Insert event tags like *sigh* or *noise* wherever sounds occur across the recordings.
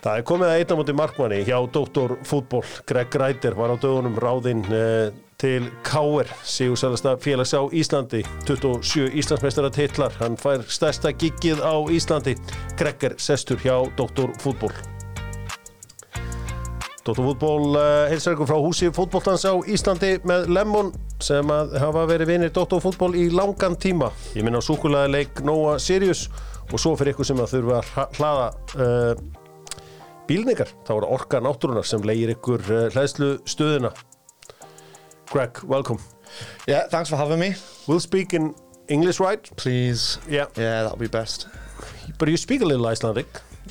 Það er komið að einna múti markmanni hjá Dóttor Fútból. Greg Græder var á dögunum ráðinn eh, til K.R. Sigursælasta félags á Íslandi. 27 Íslandsmeistara titlar. Hann fær stærsta giggið á Íslandi. Greg er sestur hjá Dóttor Fútból. Dóttor Fútból eh, heilsar ykkur frá húsi fútbóltans á Íslandi með Lemon sem að hafa verið vinir Dóttor Fútból í langan tíma. Ég minna á súkulega leik Nóa Sirius og svo fyrir ykkur sem að þurfa að hla- hlaða uh, bílningar, þá það orka náttúrunar sem leigir ykkur uh, hlæðslu stöðuna. Greg, welcome. Yeah, thanks for having me. We'll speak in English, right? Please. Yeah. Yeah, that'll be best. But you speak a little Icelandic.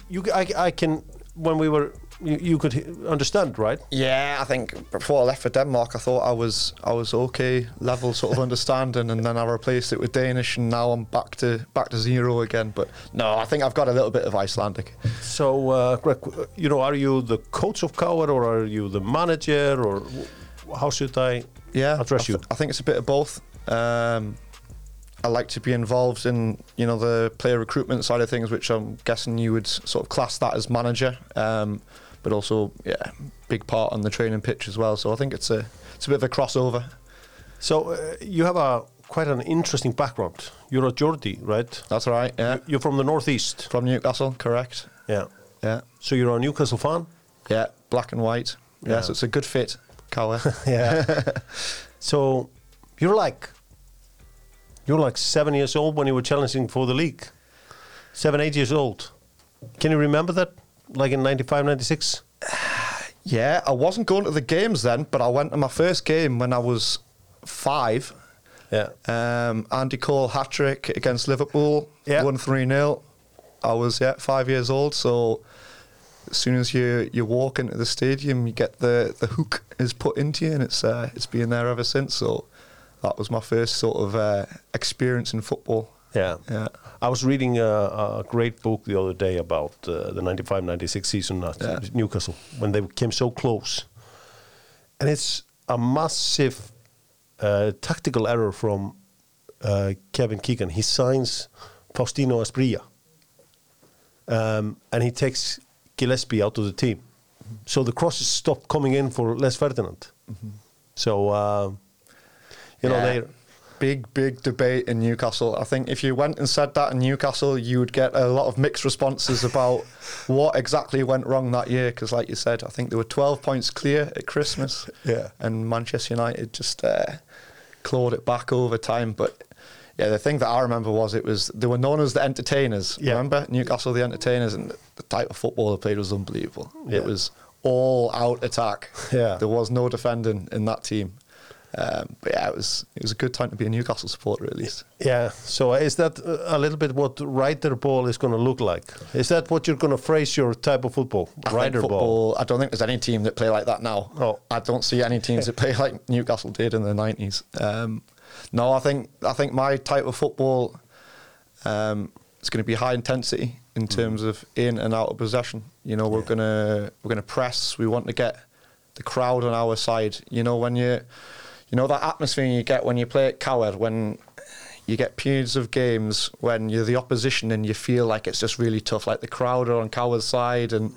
You, I, I can, when we were, you, you could understand, right? Yeah, I think before I left for Denmark, I thought I was I was okay level sort of *laughs* understanding, and then I replaced it with Danish, and now I'm back to back to zero again. But no, I think I've got a little bit of Icelandic. So, uh, Greg, you know, are you the coach of KR or are you the manager or how should I Yeah, address I, you? I think it's a bit of both. Um, I like to be involved in you know the player recruitment side of things, which I'm guessing you would sort of class that as manager. Um, but also, yeah, big part on the training pitch as well. So I think it's a it's a bit of a crossover. So, uh, you have a quite an interesting background. You're a Geordie, right? That's right. Yeah, You're from the northeast. from Newcastle, correct? Yeah. Yeah, So you're a Newcastle fan? yeah, black and white. Yeah, Yeah. so it's a good fit, colour. *laughs* Yeah. so you're like you're like seven years old when you were challenging for the league. Seven, eight years old. Can you remember that? Like in 95, 96? *sighs* yeah, I wasn't going to the games then, but I went to my first game when I was five. Yeah. Um, Andy Cole hat trick against Liverpool, Yeah. won three 0 I was yeah five years old, so as soon as you you walk into the stadium, you get the the hook is put into you, and it's uh, it's been there ever since. So that was my first sort of uh, experience in football. Yeah. Yeah. I was reading a, a great book the other day about uh, the 95 96 season at Yeah. Newcastle when they came so close. And it's a massive uh, tactical error from uh, Kevin Keegan. He signs Faustino Asprilla um, and he takes Gillespie out of the team. So the crosses stop coming in for Les Ferdinand. So, uh, you know, Yeah. they Big, big debate in Newcastle. I think if you went and said that in Newcastle, you would get a lot of mixed responses about *laughs* what exactly went wrong that year. Because, like you said, I think there were 12 points clear at Christmas. Yeah. And Manchester United just uh, clawed it back over time. But yeah, the thing that I remember was it was they were known as the entertainers. Yeah. Remember Newcastle, the entertainers, and the type of football they played was unbelievable. Yeah. It was all out attack. Yeah. There was no defending in that team. Um, but yeah, it was it was a good time to be a Newcastle supporter at least. Yeah. So is that a little bit what Ryder ball is going to look like? Is that what you're going to phrase your type of football? I ball. I don't think there's any team that play like that now. Oh. I don't see any teams that play like Newcastle did in the nineties. Um, no, I think I think my type of football um, is going to be high intensity in Mm. terms of in and out of possession. You know, we're gonna we're gonna press. We want to get the crowd on our side. You know, when you you know that atmosphere you get when you play at KR when you get periods of games when you're the opposition and you feel like it's just really tough. Like the crowd are on KR's side and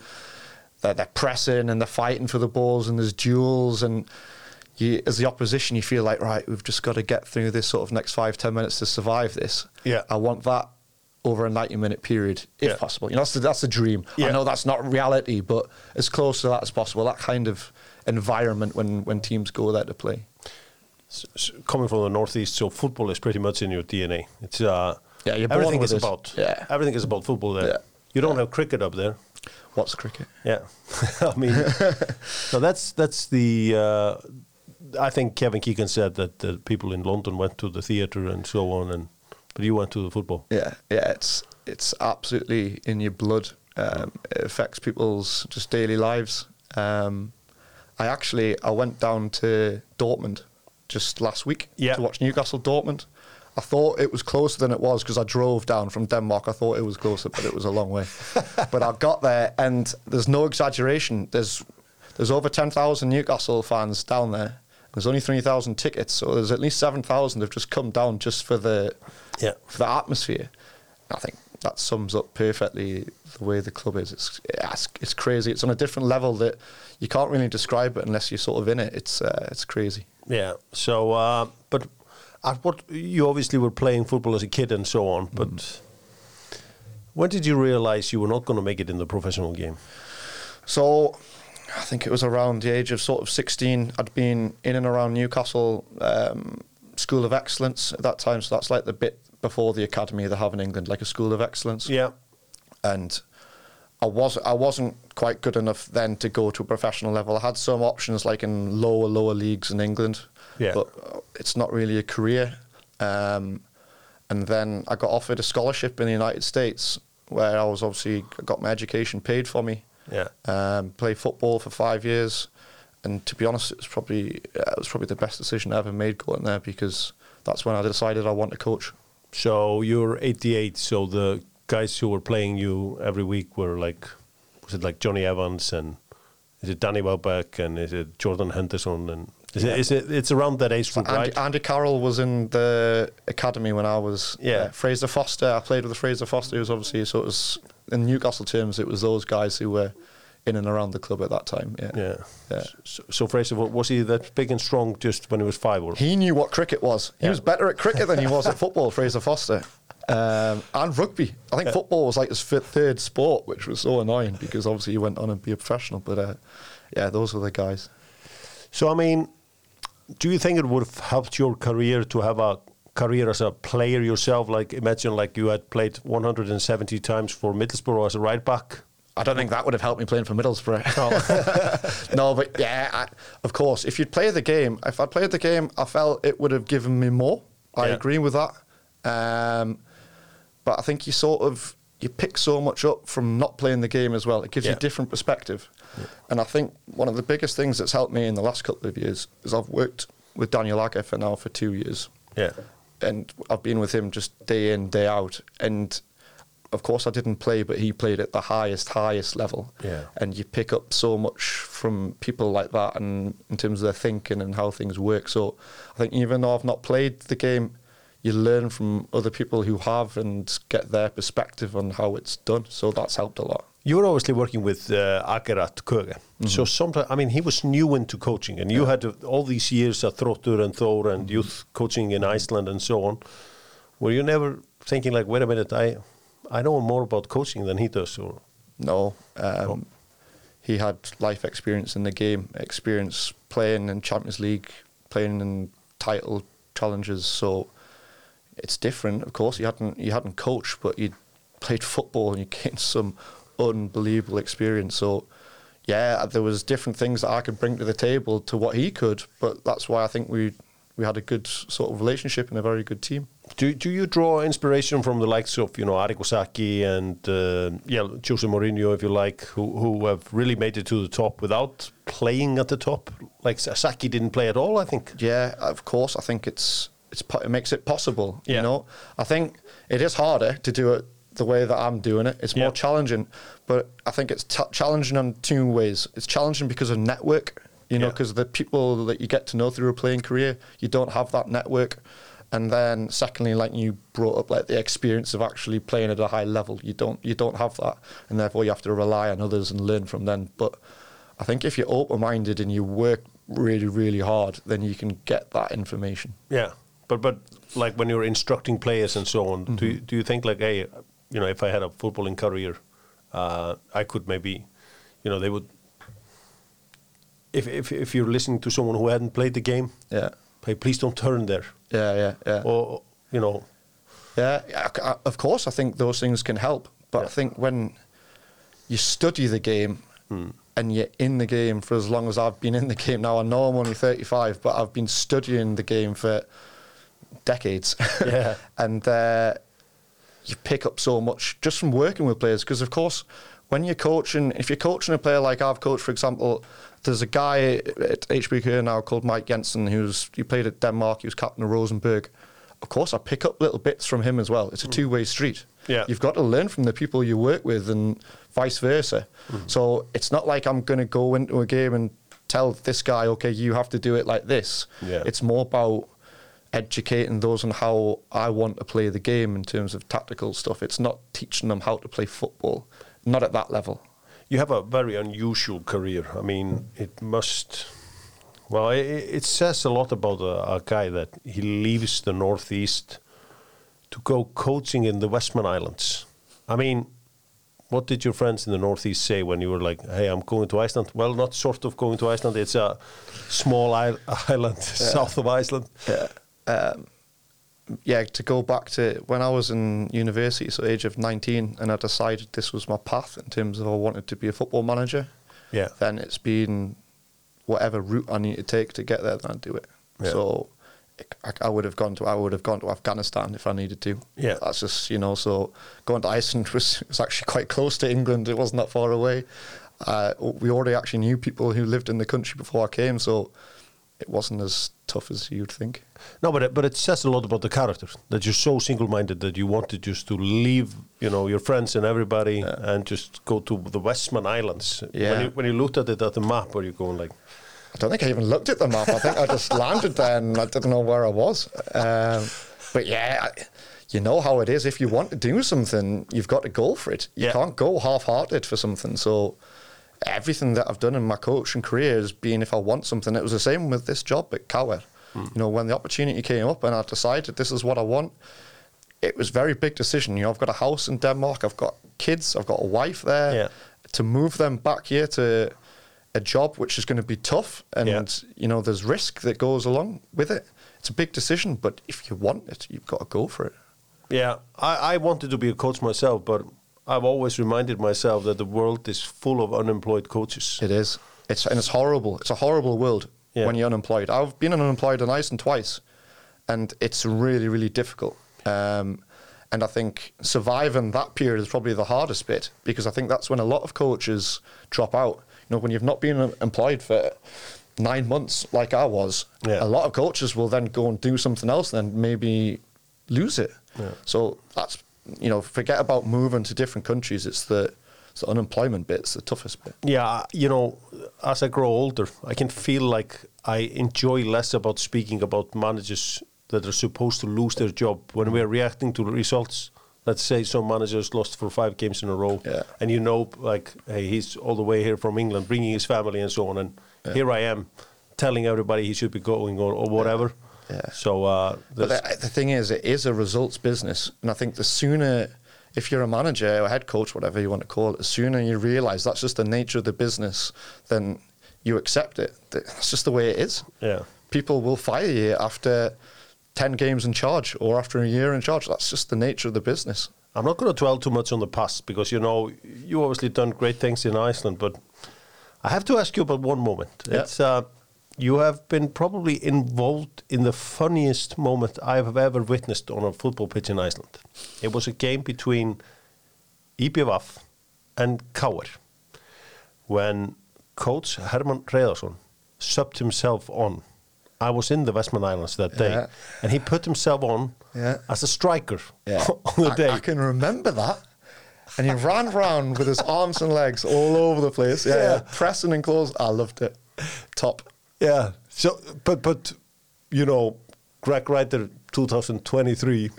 they're, they're pressing and they're fighting for the balls and there's duels and you, as the opposition you feel like right we've just got to get through this sort of next five ten minutes to survive this. Yeah. I want that over a 90 minute period if Yeah. possible. You know that's the, that's the dream. Yeah. I know that's not reality but as close to that as possible. That kind of environment when when teams go there to play. Coming from the northeast, so football is pretty much in your DNA. It's uh, Yeah, everything is it. about Yeah. everything is about football there. Yeah. You don't have cricket up there. What's cricket? Yeah, *laughs* I mean, so that's that's the. Uh, I think Kevin Keegan said that the people in London went to the theatre and so on, and but you went to the football. Yeah, yeah, it's it's absolutely in your blood. Um, it affects people's just daily lives. Um, I actually I went down to Dortmund just last week Yeah. to watch Newcastle Dortmund. I thought it was closer than it was because I drove down from Denmark. I thought it was closer, but it was a long way. *laughs* but I got there, and there's no exaggeration. There's there's over ten thousand Newcastle fans down there. There's only three thousand tickets, so there's at least seven thousand have just come down just for the Yeah. for the atmosphere. I think that sums up perfectly the way the club is. It's it's, it's crazy. It's on a different level that you can't really describe it unless you're sort of in it. It's uh, it's crazy. Yeah. So, uh, but at what you obviously were playing football as a kid and so on, but Mm. when did you realize you were not going to make it in the professional game? So I think it was around the age of sort of 16. I'd been in and around Newcastle um, School of Excellence at that time. So that's like the bit before the academy they have in England, like a School of Excellence. Yeah. And I was I wasn't quite good enough then to go to a professional level. I had some options like in lower lower leagues in England, Yeah. but uh, it's not really a career. Um, and then I got offered a scholarship in the United States, where I was obviously got my education paid for me. Yeah. Um, played football for five years, and to be honest, it was probably uh, it was probably the best decision I ever made going there because that's when I decided I want to coach. So you're 88. So the guys who were playing you every week were like, was it like Jonny Evans and is it Danny Welbeck and is it Jordan Henderson and is Yeah. it, is it it's around that age group, Andy, right? Andy Carroll was in the academy when I was. Yeah. uh, Fraser Forster. I played with Fraser Forster. Who was obviously so it was in Newcastle terms. It was those guys who were in and around the club at that time. Yeah. Yeah. Yeah. So, so Fraser, wa- was he that big and strong just when he was five? Or He knew what cricket was. He Yeah. was better at cricket than he was at football, Fraser Forster. Um, and rugby. I think football was like his fifth, third sport, which was so annoying because obviously he went on and be a professional. But uh, yeah, those were the guys. So I mean, do you think it would have helped your career to have a career as a player yourself? Like imagine like you had played 170 times for Middlesbrough as a right back. I don't think that would have helped me playing for Middlesbrough. *laughs* *laughs* no, but yeah, I, of course. If you'd play the game, if I'd played the game, I felt it would have given me more. I Yeah. agree with that. Um, but I think you sort of you pick so much up from not playing the game as well. It gives you a different perspective. And I think one of the biggest things that's helped me in the last couple of years is I've worked with Daniel Agger for now for two years Yeah. and I've been with him just day in day out and of course I didn't play but he played at the highest highest level Yeah. and you pick up so much from people like that and in terms of their thinking and how things work so I think even though I've not played the game you learn from other people who have and get their perspective on how it's done so that's helped a lot You're obviously working with uh, Agger at Köge. So sometimes, I mean, he was new into coaching, and you had uh, all these years at Þróttur and Thor and youth coaching in Iceland and so on. Were you never thinking like, wait a minute, I, I know more about coaching than he does? Or No. Um, He had life experience in the game, experience playing in Champions League, playing in title challenges. So it's different. Of course, you hadn't you hadn't coached, but you played football and you *laughs* gained some unbelievable experience. So yeah, there was different things that I could bring to the table to what he could. But that's why I think we we had a good sort of relationship and a very good team. do, do you draw inspiration from the likes of, you know, Arrigo Sacchi and, uh, yeah, Jose Mourinho, if you like, who, who have really made it to the top without playing at the top? Like Sacchi didn't play at all, I think. Yeah, of course. I think it's it makes it possible. Yeah. You know, I think it is harder to do it the way that I'm doing it. It's more challenging, but I think it's t- challenging on two ways. It's challenging because of network. You know, because the people that you get to know through a playing career, you don't have that network. And then, secondly, like you brought up, like the experience of actually playing at a high level, you don't you don't have that, and therefore you have to rely on others and learn from them. But I think if you're open minded and you work really really hard, then you can get that information. Yeah, but but like when you're instructing players and so on, do you, do you think like, hey, you know, if I had a footballing career, uh, I could maybe, you know, they would. If, if if you're listening to someone who hadn't played the game, Yeah, hey, please don't turn there, yeah, yeah, yeah. or you know, Yeah, yeah, of course, I think those things can help. But I think when you study the game and you're in the game for as long as I've been in the game now, I know I'm only 35, but I've been studying the game for decades. *laughs* Yeah. and uh, you pick up so much just from working with players. Because, of course, when you're coaching, if you're coaching a player like I've coached, for example, there's a guy at HBK now called Mike Jensen who's he played at Denmark, he was captain of Rosenborg. Of course, I pick up little bits from him as well. It's a two way street. Yeah. You've got to learn from the people you work with and vice versa. So it's not like I'm going to go into a game and tell this guy, okay, you have to do it like this. Yeah. It's more about educating those on how I want to play the game in terms of tactical stuff. It's not teaching them how to play football, not at that level. You have a very unusual career. I mean, it must. Well, it, it says a lot about a, a guy that he leaves the Northeast to go coaching in the Westman Islands. I mean, what did your friends in the Northeast say when you were like, "Hey, I'm going to Iceland"? Well, not sort of going to Iceland. It's a small *laughs* island south of Iceland. Yeah. Um, yeah, to go back to when I was in university, so age of 19, and I decided this was my path in terms of I wanted to be a football manager. Yeah. Then it's been whatever route I need to take to get there, then I do it. Yeah. So I, I would have gone to I would have gone to Afghanistan if I needed to. Yeah. that's just you know. So going to Iceland *laughs* was was actually quite close to England. It wasn't that far away. Uh, we already actually knew people who lived in the country before I came, so it wasn't as tough as you'd think. No, but it, but it says a lot about the character that you're so single-minded that you wanted just to leave, you know, your friends and everybody and just go to the Westman Islands. Yeah. When you, when you looked at it at the map, were you going like, I don't think I even looked at the map. I think I just *laughs* landed there and I didn't know where I was. Um, but yeah, I, you know how it is. If you want to do something, you've got to go for it. You Yeah. can't go half-hearted for something. So everything that I've done in my coaching career has been if I want something. It was the same with this job at KR. Hmm. You know, when the opportunity came up and I decided this is what I want, it was a very big decision. You know, I've got a house in Denmark, I've got kids, I've got a wife there. Yeah. To move them back here to a job which is going to be tough and Yeah. you know there's risk that goes along with it. It's a big decision, but if you want it, you've got to go for it. yeah, I, I wanted to be a coach myself, but I've always reminded myself that the world is full of unemployed coaches. It is. It's and it's horrible. It's a horrible world Yeah. when you're unemployed. I've been unemployed in Iceland twice, and it's really really difficult. Um, and I think surviving that period is probably the hardest bit because I think that's when a lot of coaches drop out. You know, when you've not been employed for nine months like I was, Yeah. a lot of coaches will then go and do something else, and maybe lose it. So that's you know, forget about moving to different countries. It's the it's the unemployment bit. It's the toughest bit. Yeah, you know, as I grow older, I can feel like I enjoy less about speaking about managers that are supposed to lose their job when we're reacting to results. Let's say some managers lost for five games in a row, Yeah. and you know, like, hey, he's all the way here from England, bringing his family and so on, and here I am telling everybody he should be going or, or whatever. Yeah. So, uh, But the, the thing is, it is a results business, and I think the sooner, if you're a manager or head coach, whatever you want to call it, the sooner you realise that's just the nature of the business, then you accept it. That's just the way it is. yeah. People will fire you after ten games in charge or after a year in charge. That's just the nature of the business. I'm not going to dwell too much on the past because you know you obviously done great things in Iceland, but I have to ask you about one moment. Yeah. It's uh, you have been probably involved in the funniest moment I have ever witnessed on a football pitch in Iceland. It was a game between IBVF and KR when coach Hermann Hreiðarsson subbed himself on. I was in the Westman Islands that day, Yeah. and he put himself on Yeah. as a striker *laughs* on the I, day. I can remember that. And he ran round with his arms and legs all over the place. Yeah, Yeah. yeah. pressing and close. I loved it. Top. Yeah. So, but but you know, Gregg Ryder, 2023,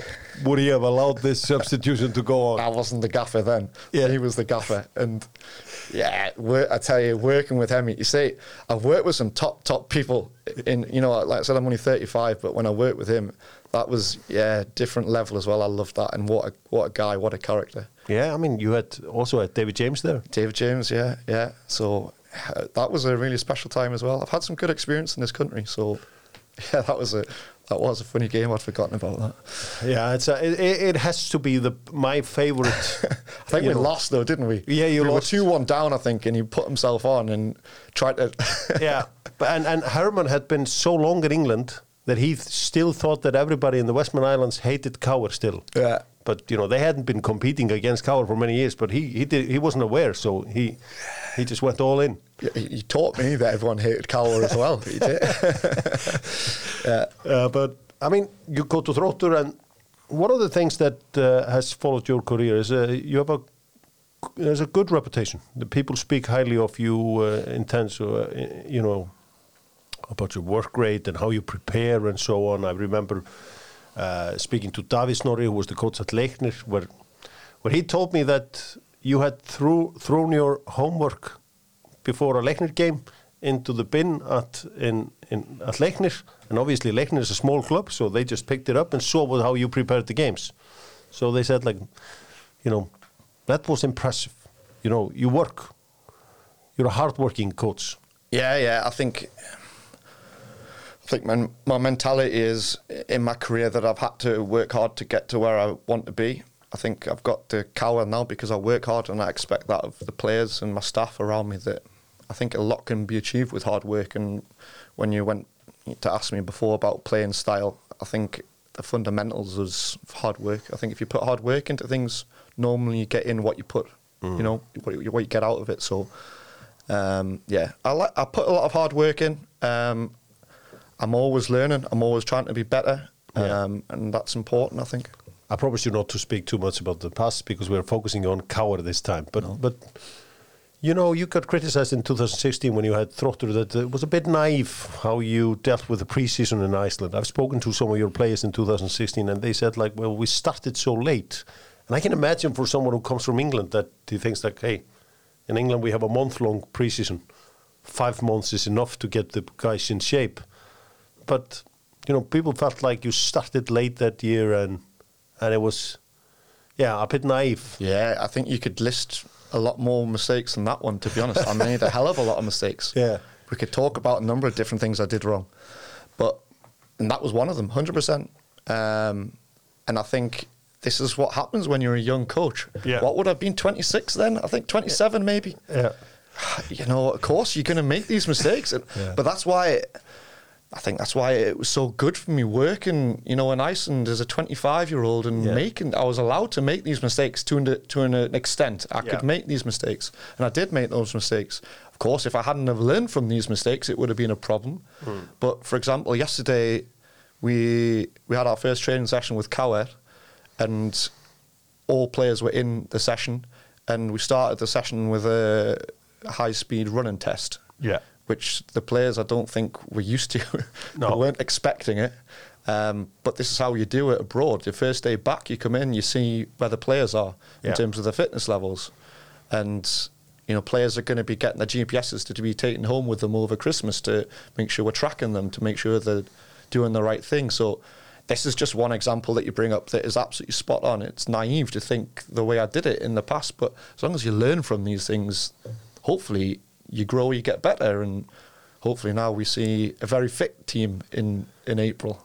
would he have allowed this substitution to go on? I wasn't the gaffer then. Yeah. He was the gaffer. And yeah, I tell you, working with him, you see, I've worked with some top, top people in, you know, like I said, I'm only 35, but when I worked with him, that was, yeah, different level as well. I loved that. And what a, what a guy, what a character. Yeah, I mean, you had also had David James there. David James, yeah, yeah. So that was a really special time as well. I've had some good experience in this country. So *laughs* yeah, that was a, that was a funny game. I'd forgotten about that. Yeah, it's a, it, it has to be the my favorite. *laughs* I think we know. lost though, didn't we? Yeah, you we lost. were two one down, I think, and he put himself on and tried to. *laughs* yeah, but, and and Hermann had been so long in England that he th- still thought that everybody in the Westman Islands hated KR still. Yeah. But you know they hadn't been competing against KR for many years, but he he did he wasn't aware, so he he just went all in. He, taught me that everyone hated KR as well. He did. *laughs* yeah. Uh, but I mean, you go to Þróttur, and one of the things that uh, has followed your career is uh, you have a there's a good reputation. The people speak highly of you uh, in terms of uh, you know about your work rate and how you prepare and so on. I remember uh, speaking to David Snorri, who was the coach at Leiknir, where where he told me that you had threw, thrown your homework before a Leiknir game into the bin at in, in at Leiknir, and obviously Leiknir is a small club, so they just picked it up and saw what, how you prepared the games. So they said like, you know, that was impressive. You know, you work. You're a hardworking coach. Yeah, yeah. I think think my my mentality is in my career that I've had to work hard to get to where I want to be. I think I've got the KR now because I work hard and I expect that of the players and my staff around me that I think a lot can be achieved with hard work and when you went to ask me before about playing style, I think the fundamentals is hard work. I think if you put hard work into things, normally you get in what you put, Mm. you know, what you, what you get out of it. So, um, yeah, I like I put a lot of hard work in. Um, I'm always learning. I'm always trying to be better, Yeah. um, and that's important. I think. I promise you not to speak too much about the past because we're focusing on KR this time. But but you know, you got criticized in 2016 when you had Þróttur that it was a bit naive how you dealt with the preseason in Iceland. I've spoken to some of your players in 2016 and they said like, well, we started so late. And I can imagine for someone who comes from England that he thinks like, hey, in England we have a month-long preseason. Five months is enough to get the guys in shape. But you know, people felt like you started late that year and and it was yeah, a bit naive. Yeah, I think you could list a lot more mistakes than that one. To be honest, I made a hell of a lot of mistakes. *laughs* Yeah. we could talk about a number of different things I did wrong, but and that was one of them, hundred percent. Um, and I think this is what happens when you're a young coach. Yeah. What would I have been? Twenty six then? I think twenty seven maybe. Yeah. *sighs* you know, of course you're going to make these mistakes, And- Yeah. but that's why I think that's why it was so good for me working, you know, in Iceland as a 25 year old and Yeah. making. I was allowed to make these mistakes to an, to an extent. I Yeah. could make these mistakes, and I did make those mistakes. Of course, if I hadn't have learned from these mistakes, it would have been a problem. Hmm. But for example, yesterday we we had our first training session with KR, and all players were in the session, and we started the session with a high speed running test. Yeah. Which the players I don't think were used to. *laughs* No. they weren't expecting it. Um, but this is how you do it abroad. Your first day back, you come in, you see where the players are in terms of their fitness levels, and you know players are going to be getting their GPSs to be taken home with them over Christmas to make sure we're tracking them to make sure they're doing the right thing. So this is just one example that you bring up that is absolutely spot on. It's naive to think the way I did it in the past, but as long as you learn from these things, hopefully you grow, you get better, and hopefully now we see a very fit team in in April.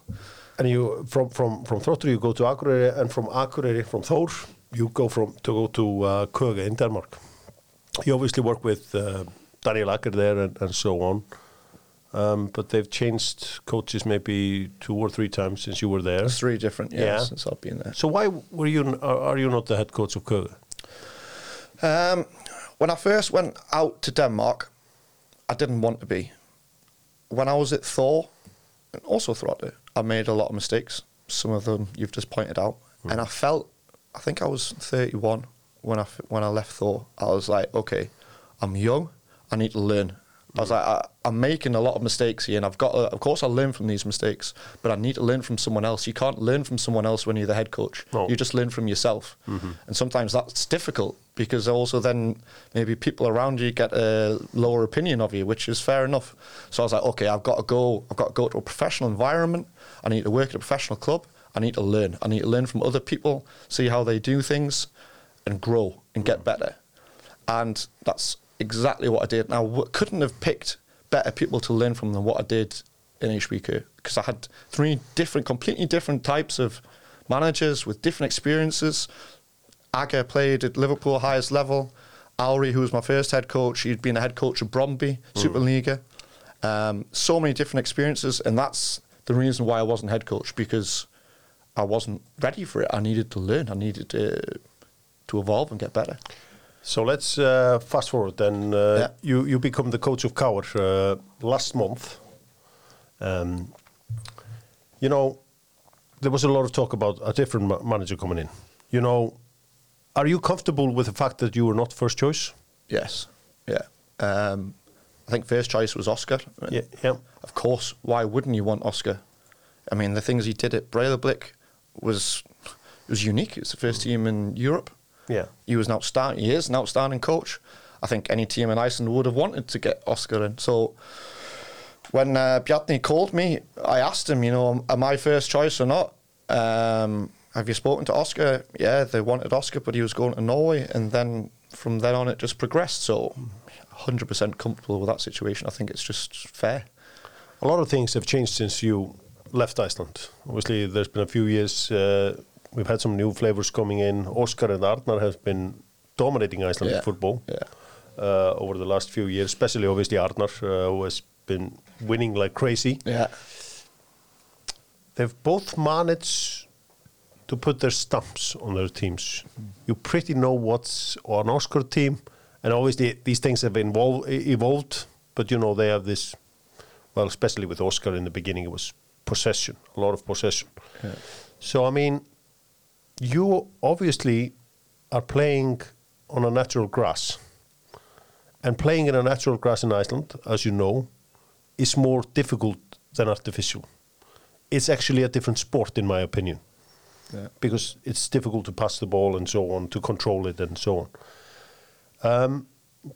And you from from from Þróttur you go to Akureyri and from Akureyri from Þór you go from to go to uh, Køge in Denmark. You obviously work with uh, Daniel Agger there and, and so on. Um, but they've changed coaches maybe two or three times since you were there. Three different years Yeah. since I've been there. So why were you are, are you not the head coach of Køge? Um, when I first went out to Denmark, I didn't want to be. When I was at Thor, and also throughout it, I made a lot of mistakes. Some of them you've just pointed out, hmm. and I felt. I think I was 31 when I when I left Thor. I was like, okay, I'm young. I need to learn. I was hmm. like, I, I'm making a lot of mistakes here, and I've got. To, of course, I learn from these mistakes, but I need to learn from someone else. You can't learn from someone else when you're the head coach. No. You just learn from yourself, mm-hmm. and sometimes that's difficult because also then maybe people around you get a lower opinion of you, which is fair enough. So I was like, okay, I've got to go. I've got to go to a professional environment. I need to work at a professional club. I need to learn. I need to learn from other people, see how they do things, and grow and get mm. better. And that's exactly what I did. Now, I couldn't have picked better people to learn from than what I did in HBK because I had three different, completely different types of managers with different experiences. Agger played at Liverpool highest level. Auri, who was my first head coach, he'd been a head coach of Brøndby, Superliga. Um, so many different experiences, and that's the reason why I wasn't head coach because I wasn't ready for it. I needed to learn. I needed to to evolve and get better. So let's uh, fast forward then. Uh, Yeah. You you become the coach of KR uh, last month. Um, you know, there was a lot of talk about a different ma- manager coming in. You know, are you comfortable with the fact that you were not first choice? Yes. Yeah. Um, I think first choice was Oscar. Yeah, yeah. Of course, why wouldn't you want Oscar? I mean, the things he did at Breidablik was it was unique. It's the first team in Europe. Yeah. He was an outstanding. He is an outstanding coach. I think any team in Iceland would have wanted to get Oscar in. So when uh, Bjarni called me, I asked him, you know, am I first choice or not? Um, have you spoken to Oscar? Yeah, they wanted Oscar, but he was going to Norway, and then from then on, it just progressed. So, 100% comfortable with that situation. I think it's just fair. A lot of things have changed since you left Iceland. Obviously, there's been a few years. Uh, we've had some new flavors coming in. Oscar and Arnar have been dominating Icelandic Yeah. football Yeah. uh, over the last few years, especially obviously Arnar, uh, who has been winning like crazy. Yeah. They've both managed to put their stamps on their teams. You pretty know what's on Oscar team, and obviously these things have involved, evolved. But you know they have this, well, especially with Oscar in the beginning, it was possession, a lot of possession. Yeah. So I mean, you obviously are playing on a natural grass, and playing in a natural grass in Iceland, as you know, is more difficult than artificial. It's actually a different sport, in my opinion, Yeah. because it's difficult to pass the ball and so on, to control it and so on. Um,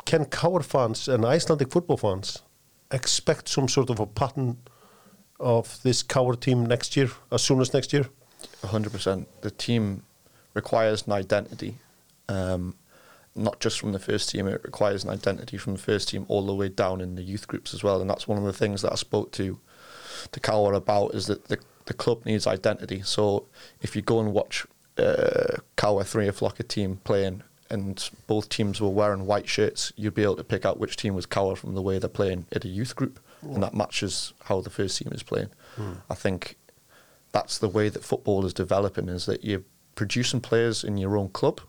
can KR fans and Icelandic football fans expect some sort of a pattern of this KR team next year, as soon as next year? hundred percent. The team requires an identity, um, not just from the first team. It requires an identity from the first team all the way down in the youth groups as well. And that's one of the things that I spoke to to KR about is that the the club needs identity. So if you go and watch uh, KR three o'clock a team playing. And both teams were wearing white shirts. You'd be able to pick out which team was KR from the way they're playing at a youth group, and that matches how the first team is playing. I think that's the way that football is developing is that you're producing players in your own club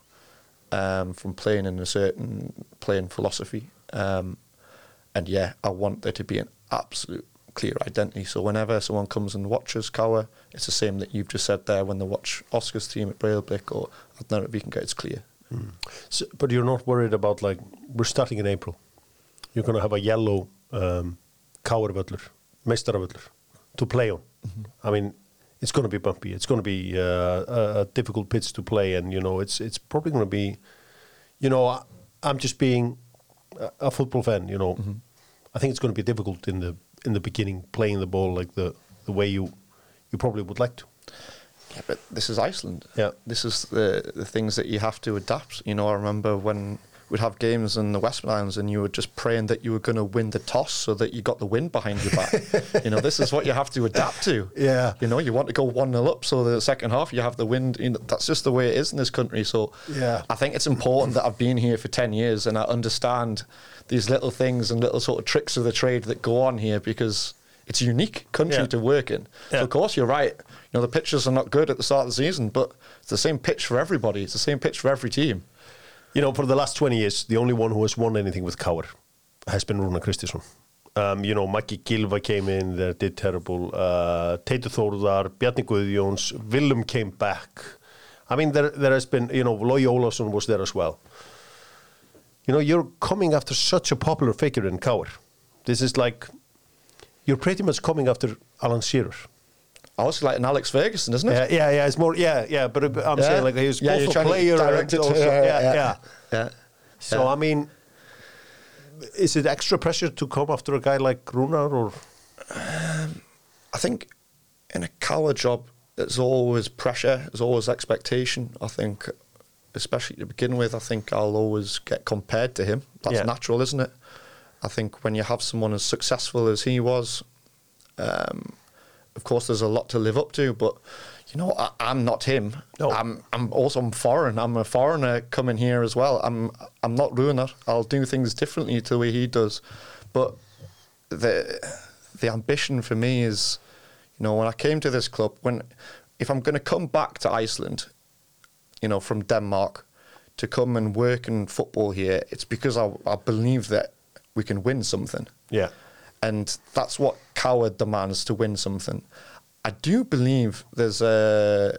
um, from playing in a certain playing philosophy. Um, and yeah, I want there to be an absolute clear identity. So whenever someone comes and watches KR, it's the same that you've just said there when they watch Oscar's team at Breidablik or I don't know if you can get it's clear. So, but you're not worried about like we're starting in April. You're going to have a yellow um, Káarvöllur, Meistaravöllur to play on. I mean, it's going to be bumpy. It's going to be uh, a, a difficult pitch to play, and you know, it's it's probably going to be, you know, I, I'm just being a, a football fan. You know, I think it's going to be difficult in the in the beginning playing the ball like the the way you you probably would like to. Yeah, but this is Iceland. Yeah. This is the the things that you have to adapt. You know, I remember when we'd have games in the Western Islands and you were just praying that you were going to win the toss so that you got the wind behind your back. you know, this is what you have to adapt to. *laughs* Yeah. You know, you want to go 1 0 up so the second half you have the wind. You know, that's just the way it is in this country. So Yeah. I think it's important that I've been here for 10 years and I understand these little things and little sort of tricks of the trade that go on here because it's a unique country Yeah. to work in. Yeah. So of course you're right. You know, the pitches are not good at the start of the season, but it's the same pitch for everybody. It's the same pitch for every team. You know, for the last 20 years, the only one who has won anything with Káar has been Rúna Kristinsson. Um, you know, Maggi Gilva came in there, did terrible. Uh, Teitur Þórðar, Bjarni Guðjóns, Willem came back. I mean, there, there has been, you know, Logi Ólafsson was there as well. You know, you're coming after such a popular figure in Káar. This is like, you're pretty much coming after Alan Shearer. Was like an Alex Ferguson, isn't it? Yeah, yeah, yeah, it's more, yeah, yeah, but I'm Yeah. saying like he was Yeah, both a player and also, yeah, yeah, yeah. yeah. So. I mean, is it extra pressure to come after a guy like Runar or? I think in a KR job, there's always pressure, there's always expectation. I think, especially to begin with, I think I'll always get compared to him. That's natural, isn't it? I think when you have someone as successful as he was, um, of course, there's a lot to live up to. But you know, I, I'm not him. No. I'm I'm also I'm foreign. I'm a foreigner coming here as well. I'm I'm not Runar. I'll do things differently to the way he does. But the the ambition for me is, you know, when I came to this club, when if I'm going to come back to Iceland, you know, from Denmark to come and work in football here, it's because I, I believe that we can win something. Yeah. And that's what KR demands to win something. I do believe there's a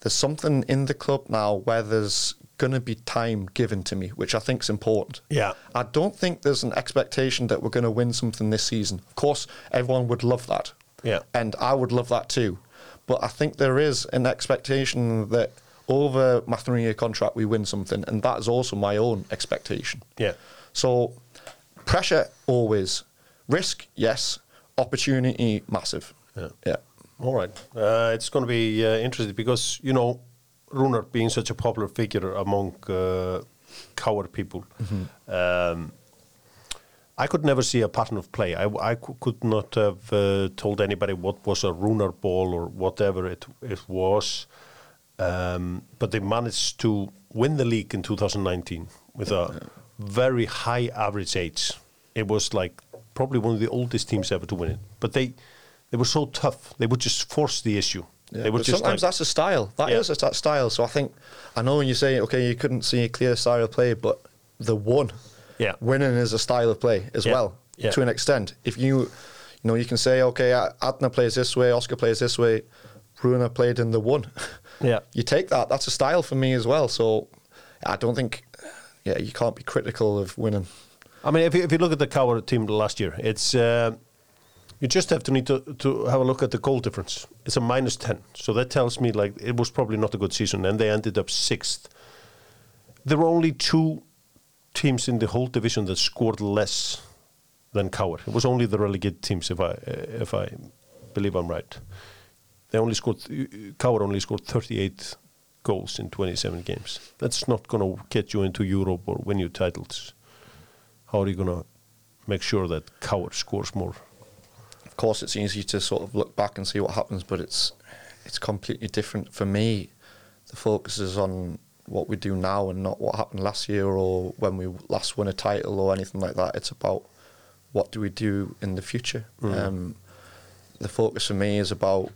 there's something in the club now where there's going to be time given to me, which I think is important. Yeah. I don't think there's an expectation that we're going to win something this season. Of course, everyone would love that. Yeah. And I would love that too. But I think there is an expectation that over my three year contract we win something, and that is also my own expectation. Yeah. So pressure always. Risk, yes. Opportunity, massive. Yeah. Yeah. All right. Uh, it's going to be uh, interesting because, you know, Runar being such a popular figure among uh, KR people, um, I could never see a pattern of play. I, I could not have uh, told anybody what was a Runar ball or whatever it, it was. Um, but they managed to win the league in 2019 with a very high average age. It was like probably one of the oldest teams ever to win it. But they they were so tough. They would just force the issue. Yeah, they would just sometimes like- that's a style. That is Yeah. a that style. So I think I know when you say okay, you couldn't see a clear style of play, but the one, Yeah. winning is a style of play as Yeah. well Yeah. to an extent. If you, you know, you can say okay, Arnar plays this way, Oscar plays this way, Bruna played in the one. *laughs* Yeah. you take that. That's a style for me as well. So I don't think, yeah, you can't be critical of winning. I mean, if you, if you look at the Coward team last year, it's uh, you just have to need to, to have a look at the goal difference. It's a minus ten, so that tells me like it was probably not a good season, and they ended up sixth. There were only two teams in the whole division that scored less than Coward. It was only the relegated teams, if I if I believe I'm right. They only scored Coward only scored 38 goals in 27 games. That's not going to get you into Europe or win you titles. How are you going to make sure that KR scores more? of course it's easy to sort of look back and see what happens but it's it's completely different for me. The focus is on what we do now and not what happened last year or when we last won a title or anything like that. It's about what do we do in the future. Um, the focus for me is about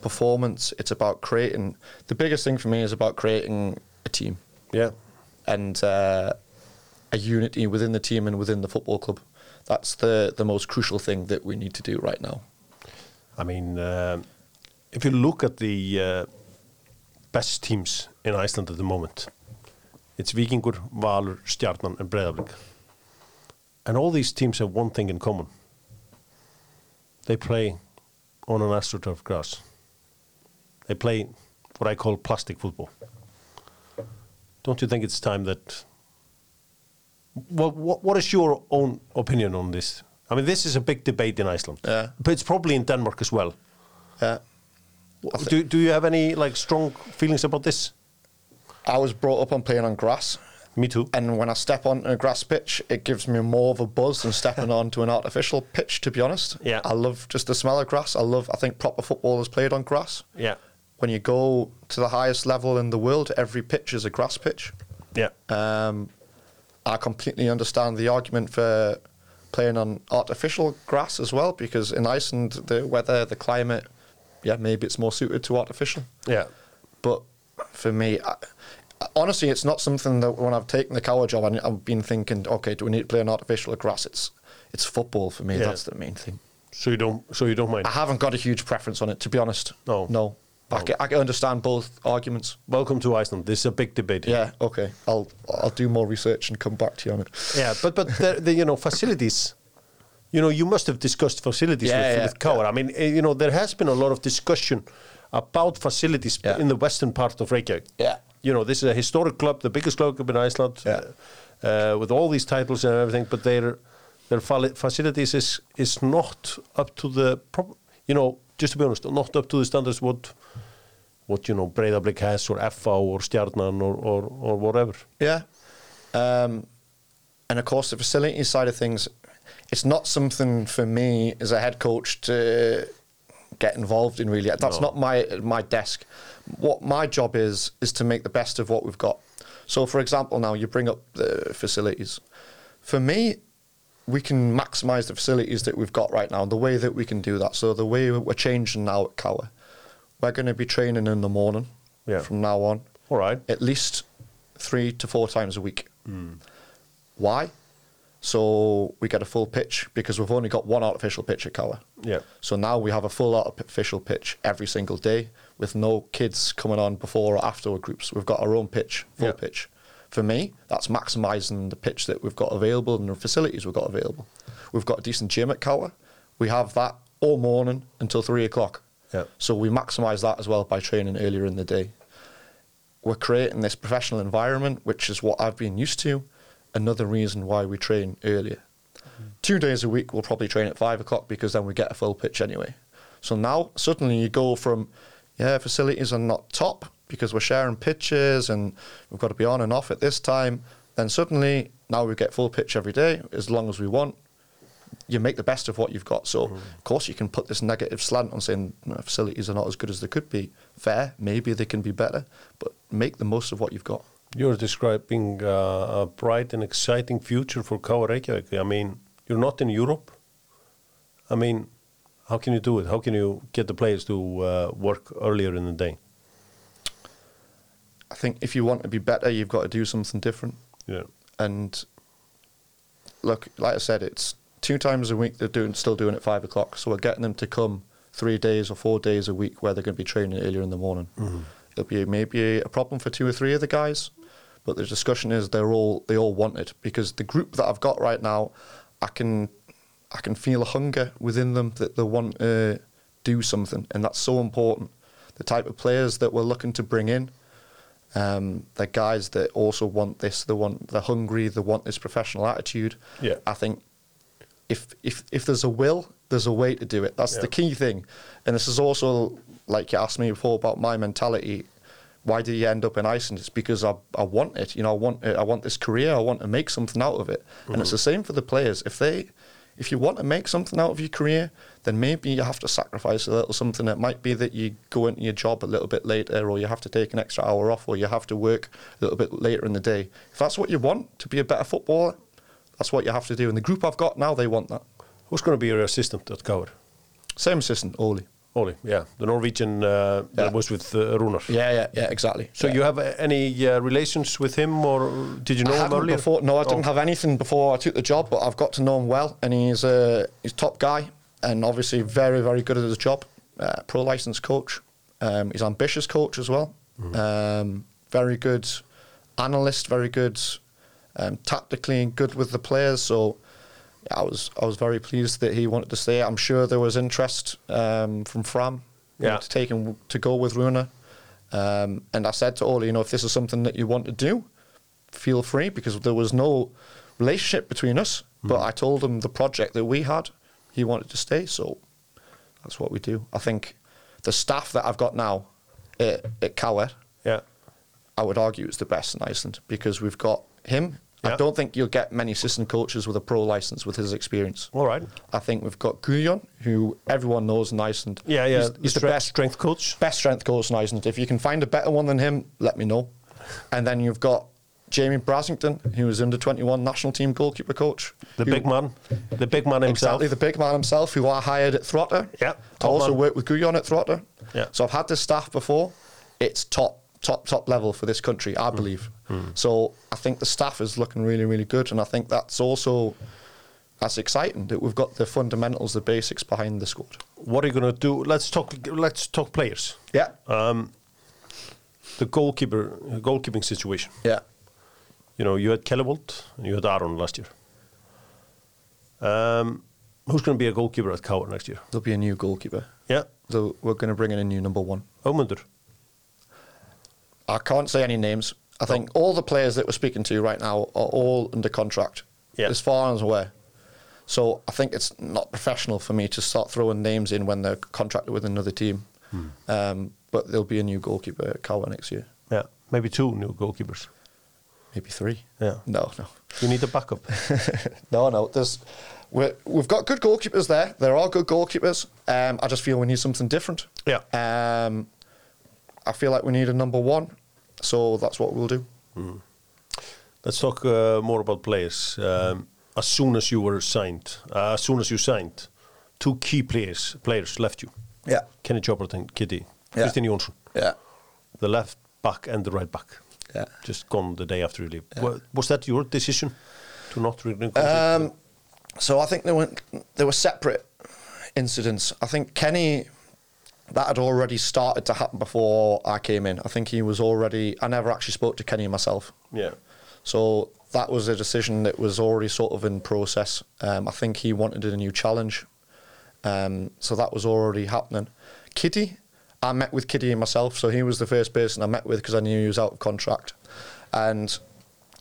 performance. It's about creating the biggest thing for me is about creating a team. Yeah. and uh, a unity within the team and within the football club that's the the most crucial thing that we need to do right now I mean, um if you look at the uh, best teams in Iceland at the moment, it's Vikingur, Valur, Stjarnan, and Breiðablik. And all these teams have one thing in common. They play on an astroturf grass. They play what I call plastic football. Don't you think it's time that... What, what, what is your own opinion on this? I mean, this is a big debate in Iceland. Yeah. But it's probably in Denmark as well. Yeah. Do, do you have any like strong feelings about this? I was brought up on playing on grass, Me too. and when I step on a grass pitch, it gives me more of a buzz than stepping *laughs* onto an artificial pitch. To be honest, Yeah. I love just the smell of grass. I love. I think proper football is played on grass. Yeah. When you go to the highest level in the world, every pitch is a grass pitch. Yeah. Um, I completely understand the argument for playing on artificial grass as well, because in Iceland, the weather, the climate, yeah, maybe it's more suited to artificial. Yeah. But for me, I, honestly, it's not something that when I've taken the KR job, I, I've been thinking, okay, do we need to play on artificial grass? It's it's football for me. Yeah. That's the main thing. So you don't. So you don't mind. I haven't got a huge preference on it, to be honest. No. no. I, can, I can understand both arguments. Welcome to Iceland. This is a big debate. here. Yeah, okay. I'll I'll do more research and come back to you on it. Yeah. But but the, the you know facilities. You know you must have discussed facilities Yeah, with, yeah, with Kaur. I mean eh, you know there has been a lot of discussion about facilities Yeah. in the western part of Reykjavik. Yeah. You know this is a historic club, the biggest club in Iceland, Yeah. uh, with all these titles and everything. But their their facilities is is not up to the you know just to be honest, not up to the standards what what you know Breiðablik has or FH or Stjarnan or or, or whatever. Yeah. Um, and of course, the facility side of things, it's not something for me as a head coach to get involved in. Really, that's No. not my my desk. What my job is is to make the best of what we've got. So, for example, now you bring up the facilities. For me, we can maximise the facilities that we've got right now. The way that we can do that. So the way we're changing now at KR, we're going to be training in the morning Yeah. from now on All right. at least three to four times a week. Hmm. Why? So we get a full pitch because we've only got one artificial pitch at KR. Yeah. So now we have a full artificial pitch every single day with no kids coming on before or after our groups. We've got our own pitch, full Yeah. pitch. For me, that's maximising the pitch that we've got available and the facilities we've got available. We've got a decent gym at KR. We have that all morning until three o'clock. Yeah. So we maximise that as well by training earlier in the day. We're creating this professional environment, which is what I've been used to. Another reason why we train earlier. Two days a week, we'll probably train at five o'clock because then we get a full pitch anyway. So now suddenly you go from, yeah, facilities are not top because we're sharing pitches and we've got to be on and off at this time. Then suddenly now we get full pitch every day as long as we want you make the best of what you've got. So, of course, you can put this negative slant on saying "No, facilities are not as good as they could be. Fair, maybe they can be better, but make the most of what you've got. You're describing uh, a bright and exciting future for KR Reykjavík. I mean, you're not in Europe. I mean, how can you do it? How can you get the players to uh, work earlier in the day? I think if you want to be better, you've got to do something different. Yeah. And look, like I said, it's two times a week they're doing still doing it at five o'clock. So we're getting them to come three days or four days a week where they're going to be training earlier in the morning. Mm-hmm. It'll be maybe a problem for two or three of the guys, but the discussion is they're all they all want it because the group that I've got right now, I can I can feel a hunger within them that they want to do something, and that's so important. The type of players that we're looking to bring in, um, they're guys that also want this. They want they're hungry. They want this professional attitude. Yeah. I think if if if there's a will, there's a way to do it. That's Yeah. the key thing. And this is also like you asked me before about my mentality. Why did you end up in Iceland? It's because I, I want it. You know, I want it, I want this career. I want to make something out of it. And it's the same for the players. If they if you want to make something out of your career, then maybe you have to sacrifice a little something. It might be that you go into your job a little bit later, or you have to take an extra hour off, or you have to work a little bit later in the day. If that's what you want to be a better footballer, that's what you have to do. And the group I've got now, they want that. Who's going to be your assistant at KR? Same assistant, Oli. Oli, yeah, the Norwegian uh, Yeah. that was with uh, Runar. Yeah, yeah, yeah, exactly. So Yeah. you have uh, any uh, relations with him, or did you know I him earlier? before. No, I didn't Oh. have anything before I took the job, but I've got to know him well, and he's a he's a top guy, and obviously very very good at his job. Uh, pro license coach. Um, he's ambitious coach as well. Um, very good analyst, very good um, tactically and good with the players. So yeah, I was I was very pleased that he wanted to stay. I'm sure there was interest um, from Fram Yeah. to take him to go with Runar. Um, and I said to Oli, you know, if this is something that you want to do, feel free because there was no relationship between us. But I told him the project that we had, he wanted to stay, so that's what we do. I think the staff that I've got now at, at KR, Yeah, I would argue it's the best in Iceland because we've got him. Yeah. I don't think you'll get many assistant coaches with a pro license with his experience. all right. I think we've got Gujon, who everyone knows in Iceland. Yeah, yeah, He's, the he's the stre- best strength coach. best strength coach in Iceland. If you can find a better one than him, let me know. And then you've got Jamie Brassington, who is under 21 national team goalkeeper coach. The who- big man, the big man himself. Exactly, the big man himself, who I hired at Þróttur. Yeah, I also man. worked with Guyon at Þróttur. Yeah. So I've had this staff before. It's top, top, top level for this country, Hmm. I believe. So I think the staff is looking really, really good. And I think that's also that's exciting that we've got the fundamentals, the basics behind the squad. What are you going to do? Let's talk. Let's talk players. Yeah. Um, the goalkeeper, goalkeeping situation. yeah. You know, you had Kjellevold and you had Aron last year. Um, who's going to be a goalkeeper at KR next year? There'll be a new goalkeeper. Yeah, So we're going to bring in a new number one. Ögmundur. I can't say any names. I think all the players that we're speaking to right now are all under contract, Yeah. as far as I'm aware. So I think it's not professional for me to start throwing names in when they're contracted with another team. Um, but there'll be a new goalkeeper at KR next year, Yeah, maybe two new goalkeepers. Maybe three. Yeah. No, no, You need a backup. *laughs* no, no. There's we're, we've got good goalkeepers there. There are good goalkeepers. Um, I just feel we need something different. Yeah. Um, I feel like we need a number one, so that's what we'll do. Let's talk uh, more about players. Um, as soon as you were signed, uh, as soon as you signed, two key players players left you. Yeah. Kenny Chopart and Kitty. Yeah. Kristinn Jónsson. Yeah. The left back and the right back. Yeah. Just gone the day after you leave. Wa- Was that your decision to not renegotiate? Um, so I think there were there were separate incidents. I think Kenny that had already started to happen before I came in. I think he was already. I never actually spoke to Kenny myself. yeah. So that was a decision that was already sort of in process. Um, I think he wanted a new challenge. Um, so that was already happening. Kitty, I met with Kitty myself. So he was the first person I met with because I knew he was out of contract. And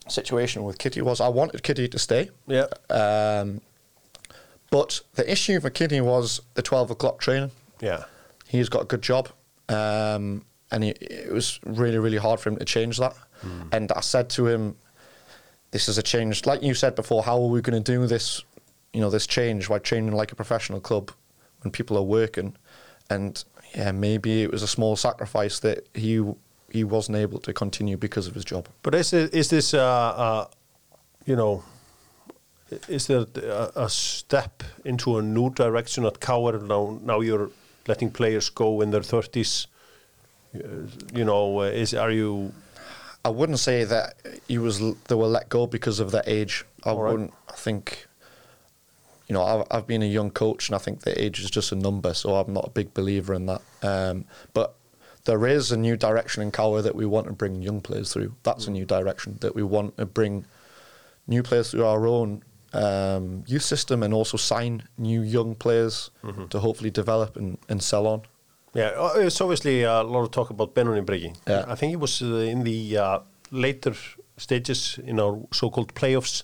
situation with Kitty was I wanted Kitty to stay. Yeah. Um, but the issue for Kitty was the 12 o'clock training. Yeah. He's got a good job, um, and he, it was really, really hard for him to change that. And I said to him, "This is a change, like you said before. How are we going to do this? You know, this change by training like a professional club when people are working." And yeah, maybe it was a small sacrifice that he he wasn't able to continue because of his job. But is it, is this uh, uh, you know is there a, a step into a new direction at KR now? Now you're letting players go in their thirties. You know, uh, is are you? I wouldn't say that he was they were let go because of their age. I All right. wouldn't. I think, you know, I've, I've been a young coach, and I think the age is just a number. So I'm not a big believer in that. Um, but there is a new direction in KR that we want to bring young players through. That's a new direction that we want to bring new players through our own um, youth system, and also sign new young players to hopefully develop and, and sell on. Yeah, uh, it's obviously a lot of talk about Benoný Breki. Yeah. I think he was uh, in the uh, later stages in our so-called playoffs.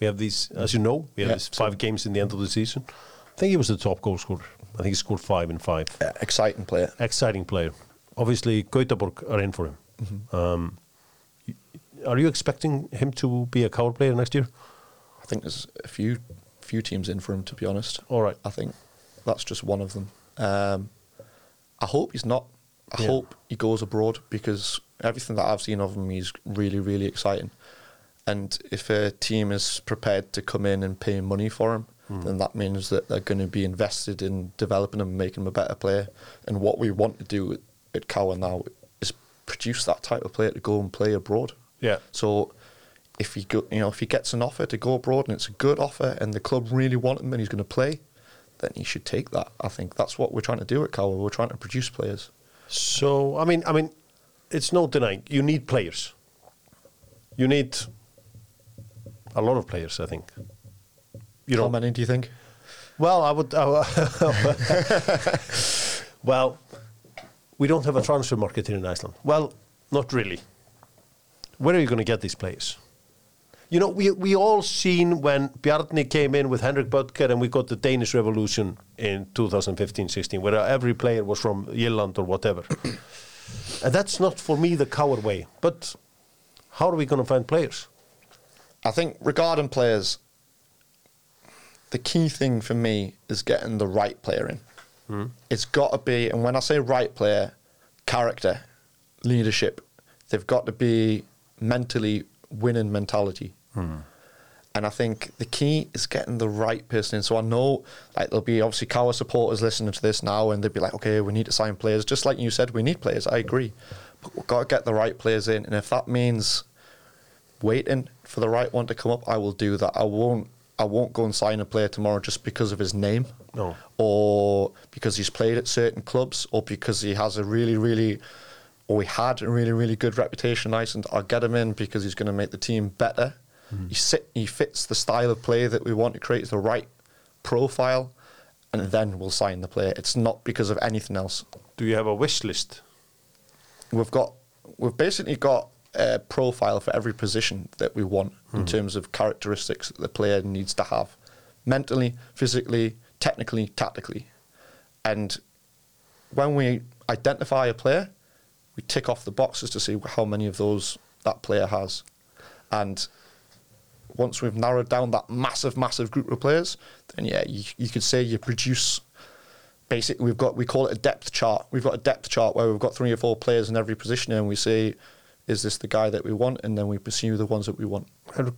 We have these, as you know, we have Yeah, these so- five games in the end of the season. I think he was the top goal scorer. I think he scored five in five. Uh, exciting player. Exciting player. Obviously, Gautaborg are in for him. Mm-hmm. Um, are you expecting him to be a KR player next year? I think there's a few few teams in for him, to be honest. All right. I think that's just one of them. Um, I hope he's not. I Yeah. hope he goes abroad because everything that I've seen of him, he's really, really exciting. And if a team is prepared to come in and pay money for him, hmm. then that means that they're going to be invested in developing him, making him a better player. And what we want to do at, KR now is produce that type of player to go and play abroad. Yeah. So if he go, you know, if he gets an offer to go abroad and it's a good offer and the club really want him and he's going to play, then he should take that. I think that's what we're trying to do at KR. We're trying to produce players. So I mean, I mean, it's no denying you need players. You need a lot of players, I think. You How know, many do you think? well, I would. *laughs* I- well, we don't have a transfer market here in Iceland. Well, not really. Where are you going to get these players? You know, we we all seen when Bjarni came in with Henrik Böttger and we got the Danish Revolution in 2015-16, where every player was from Irland or whatever. *coughs* and that's not for me the coward way. But how are we going to find players? I think regarding players, the key thing for me is getting the right player in. Hmm. It's got to be, and when I say right player, character, leadership, they've got to be mentally winning mentality. Hmm. And I think the key is getting the right person in. So I know, like, there'll be obviously KR supporters listening to this now, and they'll be like, okay, we need to sign players. Just like you said, we need players. I agree. But we've got to get the right players in. And if that means waiting for the right one to come up, I will do that. I won't. I won't go and sign a player tomorrow just because of his name, No. or because he's played at certain clubs, or because he has a really, really, or he had a really, really good reputation in Iceland. I'll get him in because he's going to make the team better. Hmm. He sit, he fits the style of play that we want to create, the right profile, and then we'll sign the player. It's not because of anything else Do you have a wish list? we've got we've basically got a profile for every position that we want in hmm. terms of characteristics that the player needs to have mentally physically technically tactically. And when we identify a player we tick off the boxes to see how many of those that player has. And once we've narrowed down that massive massive group of players then yeah you, you could say you produce basically we've got we call it a depth chart. We've got a depth chart where we've got three or four players in every position, and we say, is this the guy that we want? And then we pursue the ones that we want.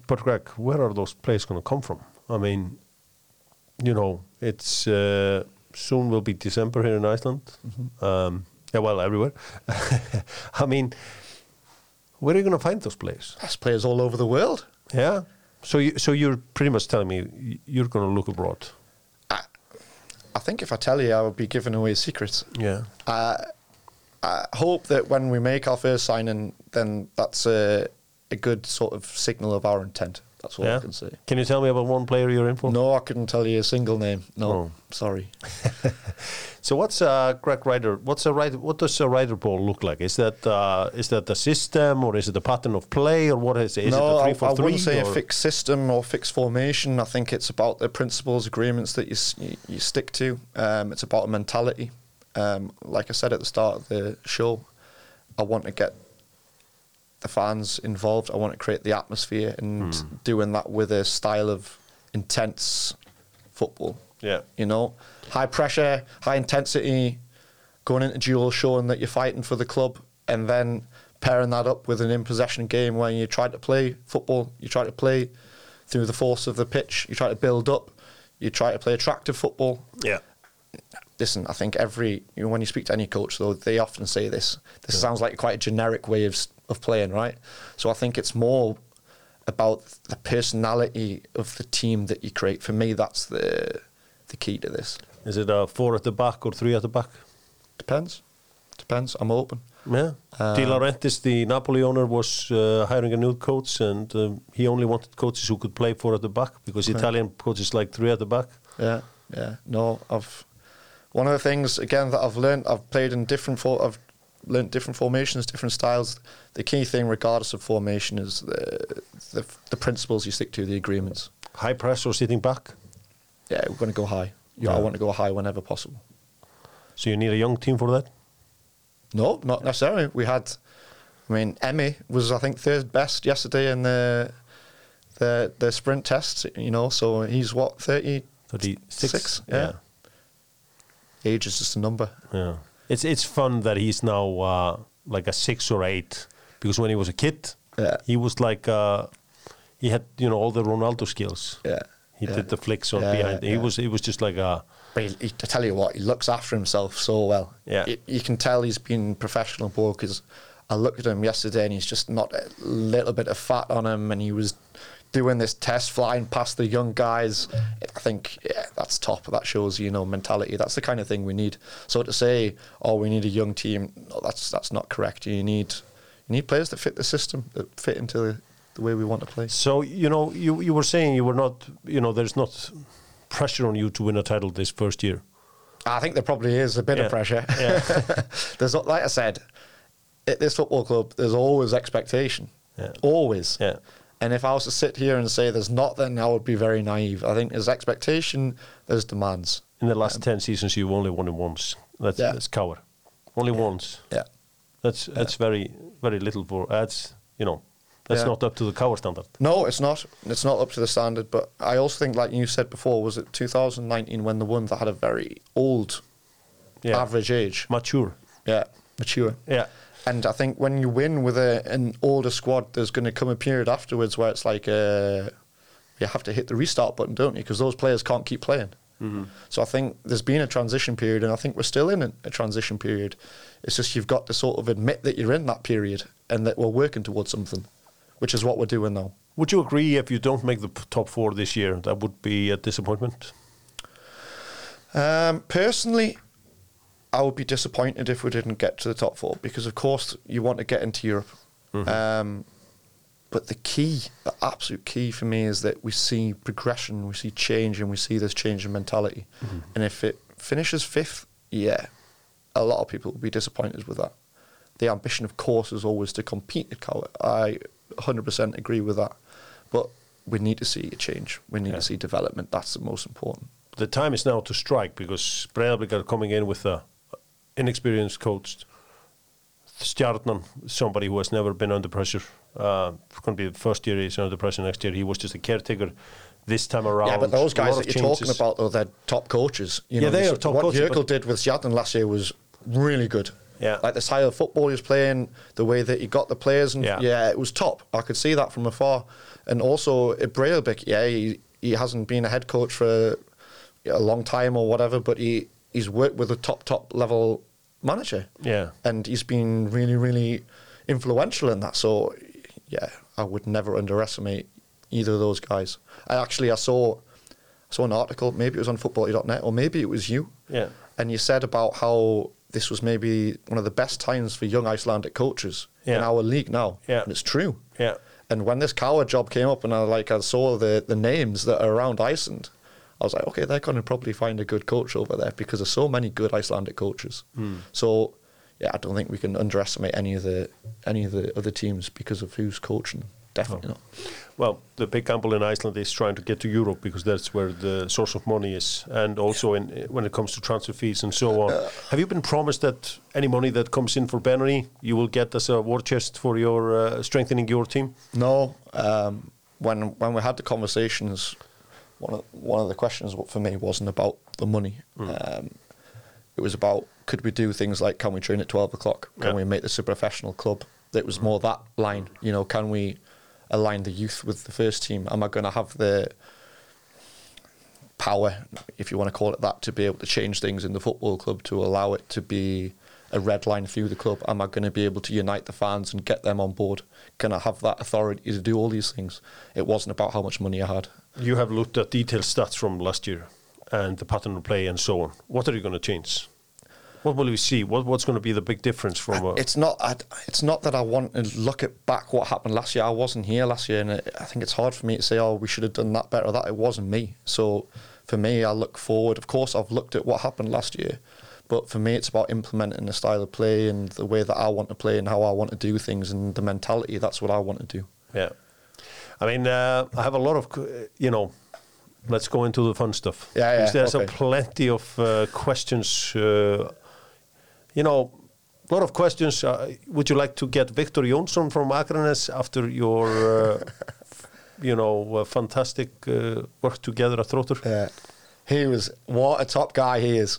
But Greg, where are those players going to come from? I mean, you know, it's uh, soon will be December here in Iceland. Um, yeah, well, everywhere. *laughs* I mean, where are you going to find those players? There's players all over the world. Yeah, So, you, so you're pretty much telling me y- you're going to look abroad. I think if I tell you, I would be giving away secrets. Yeah. I, I hope that when we make our first signing, then that's a, a good sort of signal of our intent. That's all yeah. I can say. Can you tell me about one player you're in for? No, I couldn't tell you a single name. No, Oh. sorry. *laughs* So what's uh, Gregg Ryder? What's a Ryder? What does a Ryder ball look like? Is that uh, is that the system or is it the pattern of play or what is it? Is no, it I, I wouldn't say a fixed system or fixed formation. I think it's about the principles, agreements that you you, you stick to. Um, it's about a mentality. Um, like I said at the start of the show, I want to get the fans involved. I want to create the atmosphere and doing that with a style of intense football. Yeah. You know, high pressure, high intensity, going into duels showing that you're fighting for the club, and then pairing that up with an in possession game where you try to play football, you try to play through the force of the pitch, you try to build up, you try to play attractive football. Yeah. Listen, I think every you know, when you speak to any coach, though, they often say this. This sounds like quite a generic way of of playing, right? So I think it's more about the personality of the team that you create. For me, that's the the key to this. Is it a four at the back or three at the back? Depends. Depends. I'm open. Yeah. Di Laurentiis, the Napoli owner, was uh, hiring a new coach, and um, he only wanted coaches who could play four at the back because. Italian coaches like three at the back. Yeah, yeah. No, I've one of the things again that I've learned. I've played in different. For, I've learned different formations, different styles. The key thing, regardless of formation, is the the, the principles you stick to, the agreements. High press or sitting back. Yeah, we're going to go high. Yeah, I want to go high whenever possible. So you need a young team for that. No, not necessarily. We had, I mean, Emmy was I think third best yesterday in the the the sprint test. You know, so he's what thirty. Thirty-six. Six, yeah. Age is just a number. Yeah. It's it's fun that he's now uh, like a six or eight because when he was a kid, Yeah. he was like uh, he had you know all the Ronaldo skills. Yeah. He yeah. did the flicks on Yeah, behind. He was he was just like a But he, he, I tell you what, he looks after himself so well. Yeah. Y- you can tell he's been professional ball because I looked at him yesterday and he's just not a little bit of fat on him, and he was doing this test flying past the young guys. I think yeah, that's top. That shows you know mentality. That's the kind of thing we need. So to say, oh, we need a young team, no, that's that's not correct. You need you need players that fit the system, that fit into the, the way we want to play. So you know, you you were saying you were not, you know, there's not pressure on you to win a title this first year. I think there probably is a bit Yeah. of pressure. Yeah. *laughs* there's like I said, at this football club, there's always expectation. Yeah. Always. Yeah. And if I was to sit here and say there's not, then I would be very naive. I think there's expectation, there's demands. In the last um, ten seasons, you've only won it once. That's Yeah. that's KR. Only once. Yeah. That's that's very very little for. That's you know, that's Yeah. not up to the KR standard. No, it's not. It's not up to the standard. But I also think, like you said before, was it 2019 when the one that had a very old Yeah. average age? Mature. Yeah, mature. Yeah. And I think when you win with a, an older squad, there's going to come a period afterwards where it's like uh, you have to hit the restart button, don't you? Because those players can't keep playing. So I think there's been a transition period, and I think we're still in a, a transition period. It's just you've got to sort of admit that you're in that period and that we're working towards something, which is what we're doing now. Would you agree if you don't make the top four this year, that would be a disappointment? Um, personally, I would be disappointed if we didn't get to the top four because, of course, you want to get into Europe. Um, but the key, the absolute key for me is that we see progression, we see change, and we see this change in mentality. And if it finishes fifth, yeah, a lot of people will be disappointed with that. The ambition, of course, is always to compete at KR. I 100% agree with that. But we need to see a change. We need Yeah. to see development. That's the most important. The time is now to strike because Breiðablik are coming in with a inexperienced coach. Stjarnan, somebody who has never been under pressure. Uh, it's going to be the first year he's under pressure next year. He was just a caretaker this time around. Yeah, but those guys that you're talking about, though, they're top coaches. You Yeah, know, they this- are top what coaches, Jökull did with Stjarnan last year was really good. Yeah. Like the style of football he was playing, the way that he got the players, and Yeah. yeah, it was top. I could see that from afar. And also, at yeah, he, he hasn't been a head coach for a long time or whatever, but he, he's worked with a top, top level manager. Yeah. And he's been really, really influential in that. So, yeah, I would never underestimate either of those guys. I actually I saw I saw an article, maybe it was on football.net or maybe it was you. Yeah. And you said about how this was maybe one of the best times for young Icelandic coaches in our league now. Yeah. And it's true. Yeah. And when this KR job came up and I like I saw the, the names that are around Iceland, I was like, okay, they're going to probably find a good coach over there because there's so many good Icelandic coaches. So yeah, I don't think we can underestimate any of the any of the other teams because of who's coaching. Definitely not. Well, the big gamble in Iceland is trying to get to Europe because that's where the source of money is, and also in when it comes to transfer fees and so on. Have you been promised that any money that comes in for Benny you will get as a war chest for your uh, strengthening your team? No, um, when when we had the conversations, one of one of the questions for me wasn't about the money. Um, it was about could we do things like can we train at twelve o'clock? Can Yeah. we make this a professional club? It was more that line. You know, can we align the youth with the first team? Am I going to have the power, if you want to call it that, to be able to change things in the football club to allow it to be a red line through the club? Am I going to be able to unite the fans and get them on board? Can I have that authority to do all these things? It wasn't about how much money I had. You have looked at detailed stats from last year and the pattern of play and so on. What are you going to change? What will we see? What, what's going to be the big difference from? Uh, It's not. I, it's not that I want to look at back what happened last year. I wasn't here last year, and it, I think it's hard for me to say, "Oh, we should have done that better." That it wasn't me. So for me, I look forward. Of course, I've looked at what happened last year, but for me, it's about implementing the style of play and the way that I want to play and how I want to do things and the mentality. That's what I want to do. Yeah. I mean, uh, I have a lot of, you know, let's go into the fun stuff. Yeah, yeah, There's a plenty of uh, questions. Uh, you know, a lot of questions. Uh, would you like to get Victor Jonsson from Akranes after your, uh, *laughs* you know, uh, fantastic uh, work together at Þróttur? Yeah, he was what a top guy he is.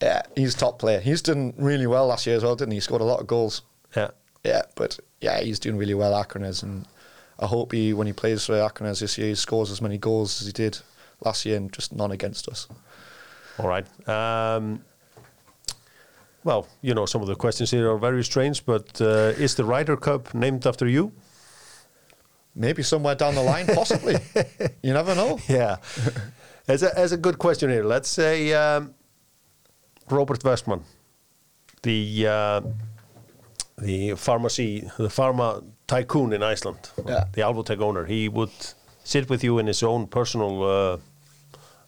Yeah, he's top player. He's done really well last year as well, didn't he? He scored a lot of goals. Yeah. Yeah, but yeah, he's doing really well Akranes, and I hope he, when he plays for Akranes this year, he scores as many goals as he did last year, and just none against us. All right. Um, well, you know, some of the questions here are very strange, but uh, is the Ryder Cup named after you? Maybe somewhere down the line, possibly. *laughs* you never know. Yeah. as, a, as a good question here, let's say um, Robert Wessman, the uh, the pharmacy, the pharma tycoon in Iceland, Yeah. the Alvotech owner, he would sit with you in his own personal uh,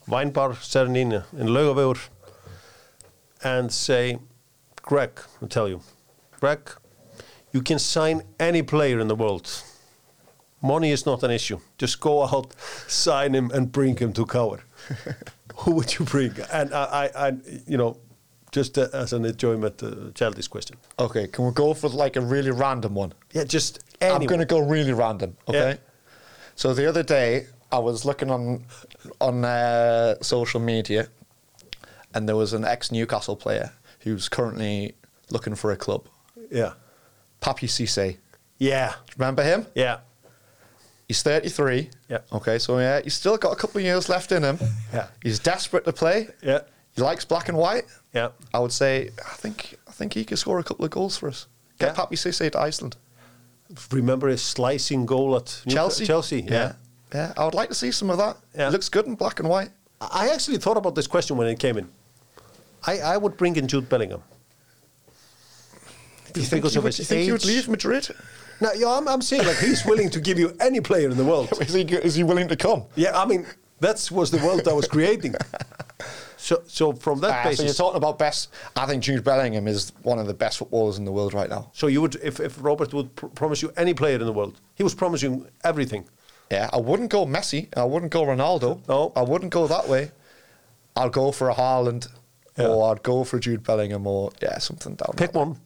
wine bar, Serenin, in Laugavegur, and say, Greg, I'll tell you, Greg, you can sign any player in the world. Money is not an issue. Just go out, sign him, and bring him to Cower. *laughs* Who would you bring? And I, I, I you know, just uh, as an enjoyment, uh, childish question. Okay, can we go for like a really random one? Yeah, just I'm going to go really random. Okay. Yeah. So the other day, I was looking on on uh, social media, and there was an ex Newcastle player who's currently looking for a club. Yeah, Papiss Cissé. yeah, Remember him? yeah, He's 33. Yeah. Okay, so yeah, he's still got a couple of years left in him. Yeah. He's desperate to play. yeah, He likes black and white. yeah. I would say I think I think he could score a couple of goals for us. Get Yeah. Papiss Cissé to Iceland. Remember his slicing goal at Chelsea. Chelsea, yeah. Yeah. I would like to see some of that. Yeah. It looks good in black and white. I actually thought about this question when it came in. I, I would bring in Jude Bellingham. Do you think, would, you think he would leave Madrid? No, yeah, I'm, I'm saying like he's willing to give you any player in the world. *laughs* is, he, is he willing to come? Yeah, I mean that was the world I was creating. *laughs* So, so from that Ah, so you're talking about best. I think Jude Bellingham is one of the best footballers in the world right now. so you would, if, if Robert would pr- promise you any player in the world, he was promising everything. Yeah, I wouldn't go Messi. I wouldn't go Ronaldo. No. I wouldn't go that way. I'd go for a Haaland, Yeah. or I'd go for Jude Bellingham, or yeah, something down. Pick one.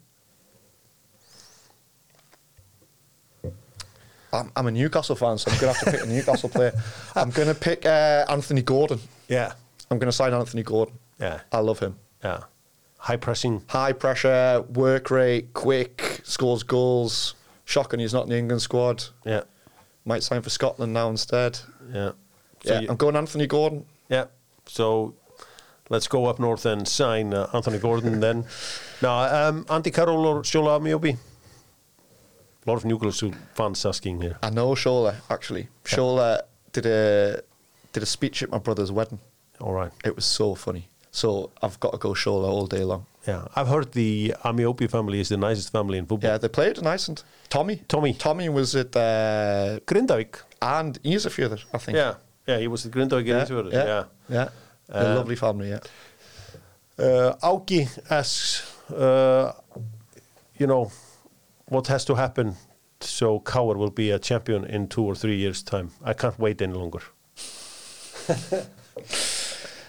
I'm, I'm a Newcastle fan, so I'm gonna have to pick a Newcastle player. *laughs* I'm gonna pick uh, Anthony Gordon. Yeah, I'm gonna sign Anthony Gordon. yeah, I love him. yeah. High pressing. High pressure, work rate, quick, scores goals. Shocking, he's not in the England squad. Yeah, Might sign for Scotland now instead. yeah. So yeah, you- I'm going Anthony Gordon. Yeah. So let's go up north and sign uh, Anthony Gordon *laughs* then. Now, um, Carroll or Shola Ameobi? A lot of Newcastle fans asking here. I know Shola actually. Shola did a did a speech at my brother's wedding. All right. It was so funny. So I've got to go Shola all day long. Yeah, I've heard the Ameobi family is the nicest family in football. Yeah, they played in Iceland. Tommy. Tommy. Tommy was at uh, Grindavík. and Ísafjörður, I think. Yeah, yeah, he was at Grindavík yeah, yeah. yeah, yeah. yeah. A Um, lovely family. Yeah. Uh, Auki asks, uh, you know, what has to happen so KR will be a champion in two or three years' time? I can't wait any longer. *laughs*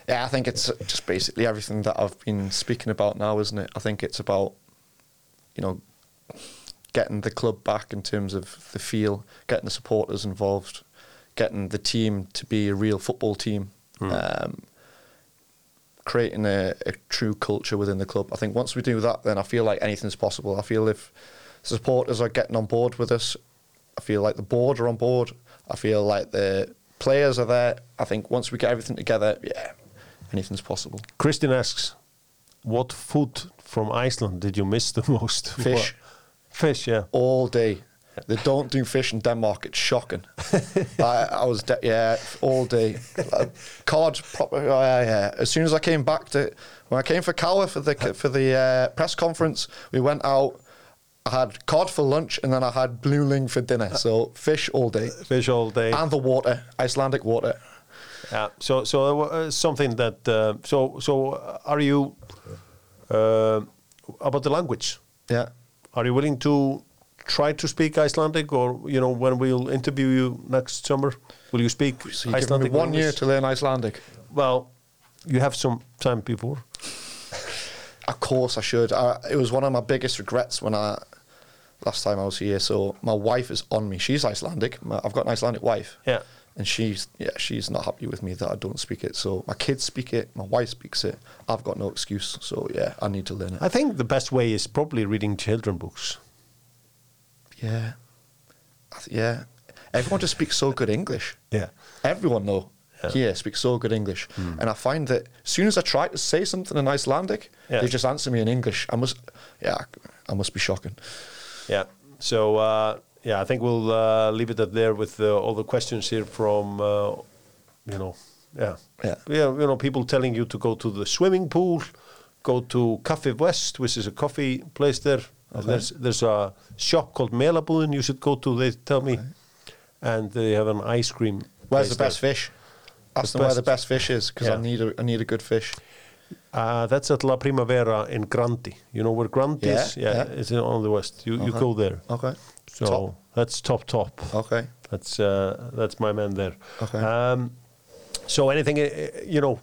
Yeah, I think it's just basically everything that I've been speaking about now, isn't it? I think it's about, you know, getting the club back in terms of the feel, getting the supporters involved, getting the team to be a real football team, um, creating a, a true culture within the club. I think once we do that, then I feel like anything's possible. I feel if supporters are getting on board with us, I feel like the board are on board. I feel like the players are there. I think once we get everything together, yeah, anything's possible. Christian asks, what food from Iceland did you miss the *laughs* most? Fish. Fish, yeah. All day. They don't do fish in Denmark. It's shocking. *laughs* I, I was, de- yeah, all day. Uh, Cod, proper, oh, yeah, yeah. As soon as I came back to, when I came for KR for the for the uh, press conference, we went out. I had cod for lunch and then I had blueling for dinner. So fish all day. Fish all day. And the water, Icelandic water. Yeah. So, so uh, something that. Uh, so, so uh, are you uh, about the language? Yeah. Are you willing to try to speak Icelandic, or you know, when we'll interview you next summer, will you speak So you give me Icelandic? one year to learn Icelandic. Well, you have some time before. Of course, I should. I, it was one of my biggest regrets when I last time I was here. So my wife is on me. She's Icelandic. I've got an Icelandic wife. Yeah. And she's yeah, she's not happy with me that I don't speak it. So my kids speak it. My wife speaks it. I've got no excuse. So yeah, I need to learn it. I think the best way is probably reading children books. yeah, I th- yeah. Everyone just speaks so good English. Yeah. Everyone though. Yeah. Here speaks so good English, and I find that as soon as I try to say something in Icelandic, Yeah. they just answer me in English. I must, yeah, I must be shocking. Yeah. So uh, yeah, I think we'll uh, leave it at there with uh, all the questions here from uh, you know yeah Yeah. you know people telling you to go to the swimming pool, go to Cafe West, which is a coffee place there. And There's there's a shop called Melabúðin you should go to. They tell me, and they have an ice cream. Where's the best there. fish? Ask The them where the best- best fish is because Yeah. I need a I need a good fish. Uh, that's at La Primavera in Grandi. You know where Grandi Yeah, is? Yeah, yeah. it's in- on the west. You you go there. Okay. So Top. that's top top. Okay. That's uh, that's my man there. Okay. Um, so anything uh, you know,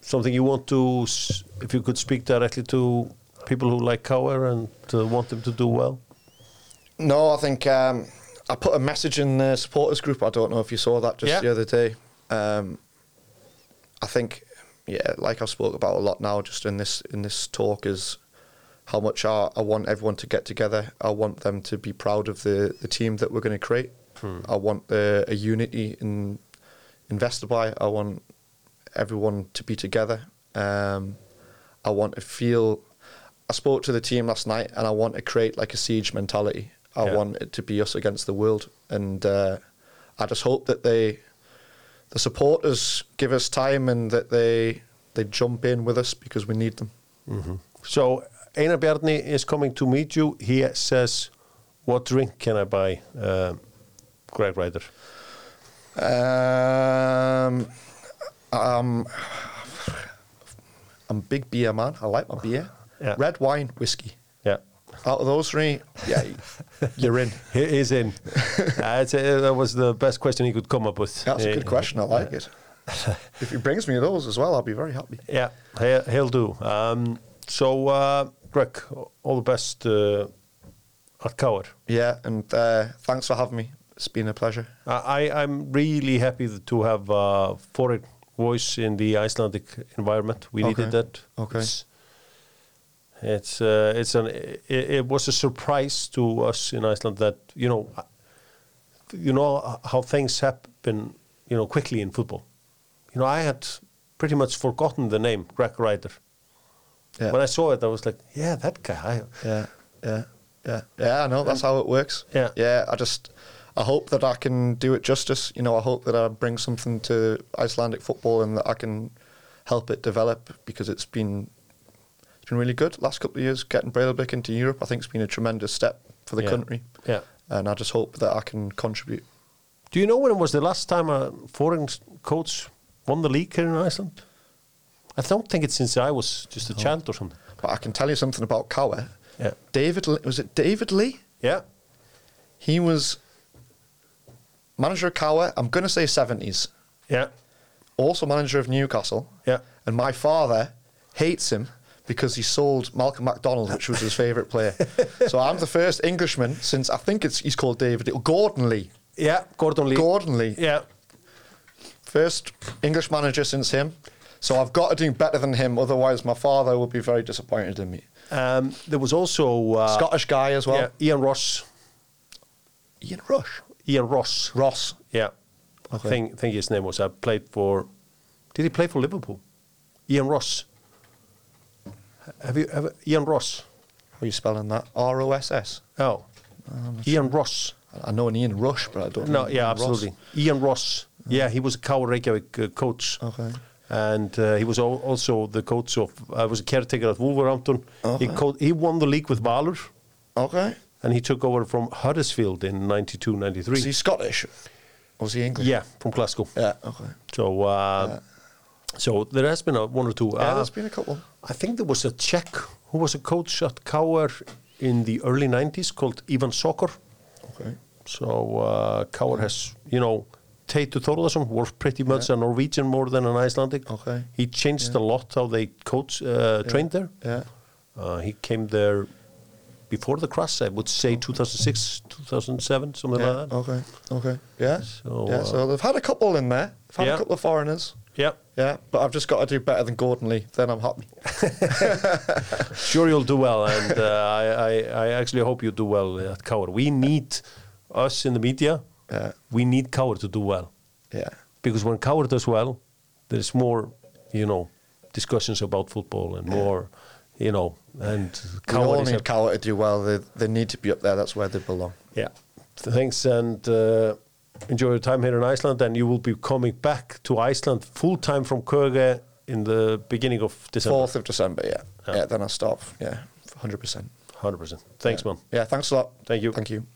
something you want to, s- if you could speak directly to people who like KR and uh, want them to do well. No, I think um, I put a message in the supporters group. I don't know if you saw that just Yeah. the other day. Um, I think, yeah, like I've spoke about a lot now, just in this in this talk, is how much I, I want everyone to get together. I want them to be proud of the, the team that we're going to create. I want the, a unity in in Vesterby. I want everyone to be together. Um, I want to feel. I spoke to the team last night, and I want to create like a siege mentality. I Yeah. want it to be us against the world, and uh, I just hope that they, the supporters, give us time and that they they jump in with us because we need them. So Einar Bjarni is coming to meet you. He says, "What drink can I buy?" Uh, Gregg Ryder. Um, um, I'm a big beer man. I like my beer. Yeah. Red wine, whiskey. Yeah. Out of those three, yeah, *laughs* you're in. He is in. *laughs* uh, uh, that was the best question he could come up with. That's a Uh, good question. I like it. *laughs* if he brings me those as well, I'll be very happy. Yeah, he- he'll do. Um, so, uh, Gregg, all the best uh, at KR. Yeah, and uh, thanks for having me. It's been a pleasure. I, I'm really happy to have a foreign voice in the Icelandic environment. We needed that. Okay. It's it's, uh, it's an it, it was a surprise to us in Iceland that you know you know how things happen you know quickly in football. You know, I had pretty much forgotten the name Gregg Ryder. Yeah. When I saw it, I was like, yeah, that guy. I- Yeah, yeah. Yeah, yeah, I know that's how it works. Yeah. yeah. I just, I hope that I can do it justice. You know, I hope that I bring something to Icelandic football and that I can help it develop because it's been, it's been really good last couple of years. Getting Breidablik into Europe, I think, has been a tremendous step for the Yeah. country. Yeah. and I just hope that I can contribute. Do you know when was the last time a foreign coach won the league here in Iceland? I don't think it's since I was just a child or something. But I can tell you something about KR. Yeah. David, was it David Lee? Yeah. He was manager of KR. I'm going to say 70s. Yeah. Also manager of Newcastle. Yeah. And my father hates him because he sold Malcolm MacDonald, which was his favourite player. *laughs* so I'm the first Englishman since I think it's he's called David Gordon Lee. Yeah. Gordon Lee. Gordon Lee. Yeah. First English manager since him. So I've got to do better than him, otherwise my father will be very disappointed in me. Um, there was also uh, Scottish guy as well. yeah, Ian Ross. Ian Rush. Ian Ross. Ross. Yeah. Okay. I think think his name was. I played for. Did he play for Liverpool? Ian Ross. Have you ever Ian Ross? How are you spelling that? R O S S. Oh, Ian Ross. I know an Ian Rush, but I don't No, know. yeah, Ian absolutely. Ross. Ian Ross. Yeah, he was a KR Reykjavik uh, coach. Okay. And uh, he was al- also the coach of. I was a caretaker at Wolverhampton. He Okay. co- he won the league with Valur, Okay. and he took over from Huddersfield in 92, 93. Is he Scottish? Or was he English? Yeah, from Glasgow. Yeah, okay. So, uh, Yeah. so there has been a one or two. Yeah, Uh, there's been a couple. I think there was a Czech who was a coach at Cower in the early 90s called Ivan Sokor. Okay. So uh, Cower has, you know, Teitur Thorlason was pretty much a Norwegian more than an Icelandic. Okay. He changed a lot how they coach, uh, trained there. Yeah. Uh, he came there before the crash, I would say 2006, 2007, something yeah. like that. Okay. Okay. Yeah. So, yeah. uh, So they've had a couple in there. They've had Yeah. a couple of foreigners. Yeah. Yeah. But I've just got to do better than Gordon Lee. Then I'm happy. *laughs* Sure, you'll do well, and uh, I, I, I actually hope you do well at KR. We need us in the media. Yeah. We need KR to do well Yeah. because when KR does well, there's more, you know, discussions about football and more, you know, and We all KR is a, need KR to do well. They, they need to be up there. That's where they belong. yeah. Thanks and uh, enjoy your time here in Iceland, and you will be coming back to Iceland full time from Køge in the beginning of December. Fourth of December. Yeah. Yeah. Yeah. then I'll stop. Yeah. Hundred percent. Hundred percent. Thanks, man. Yeah. Thanks a lot. Thank you. Thank you.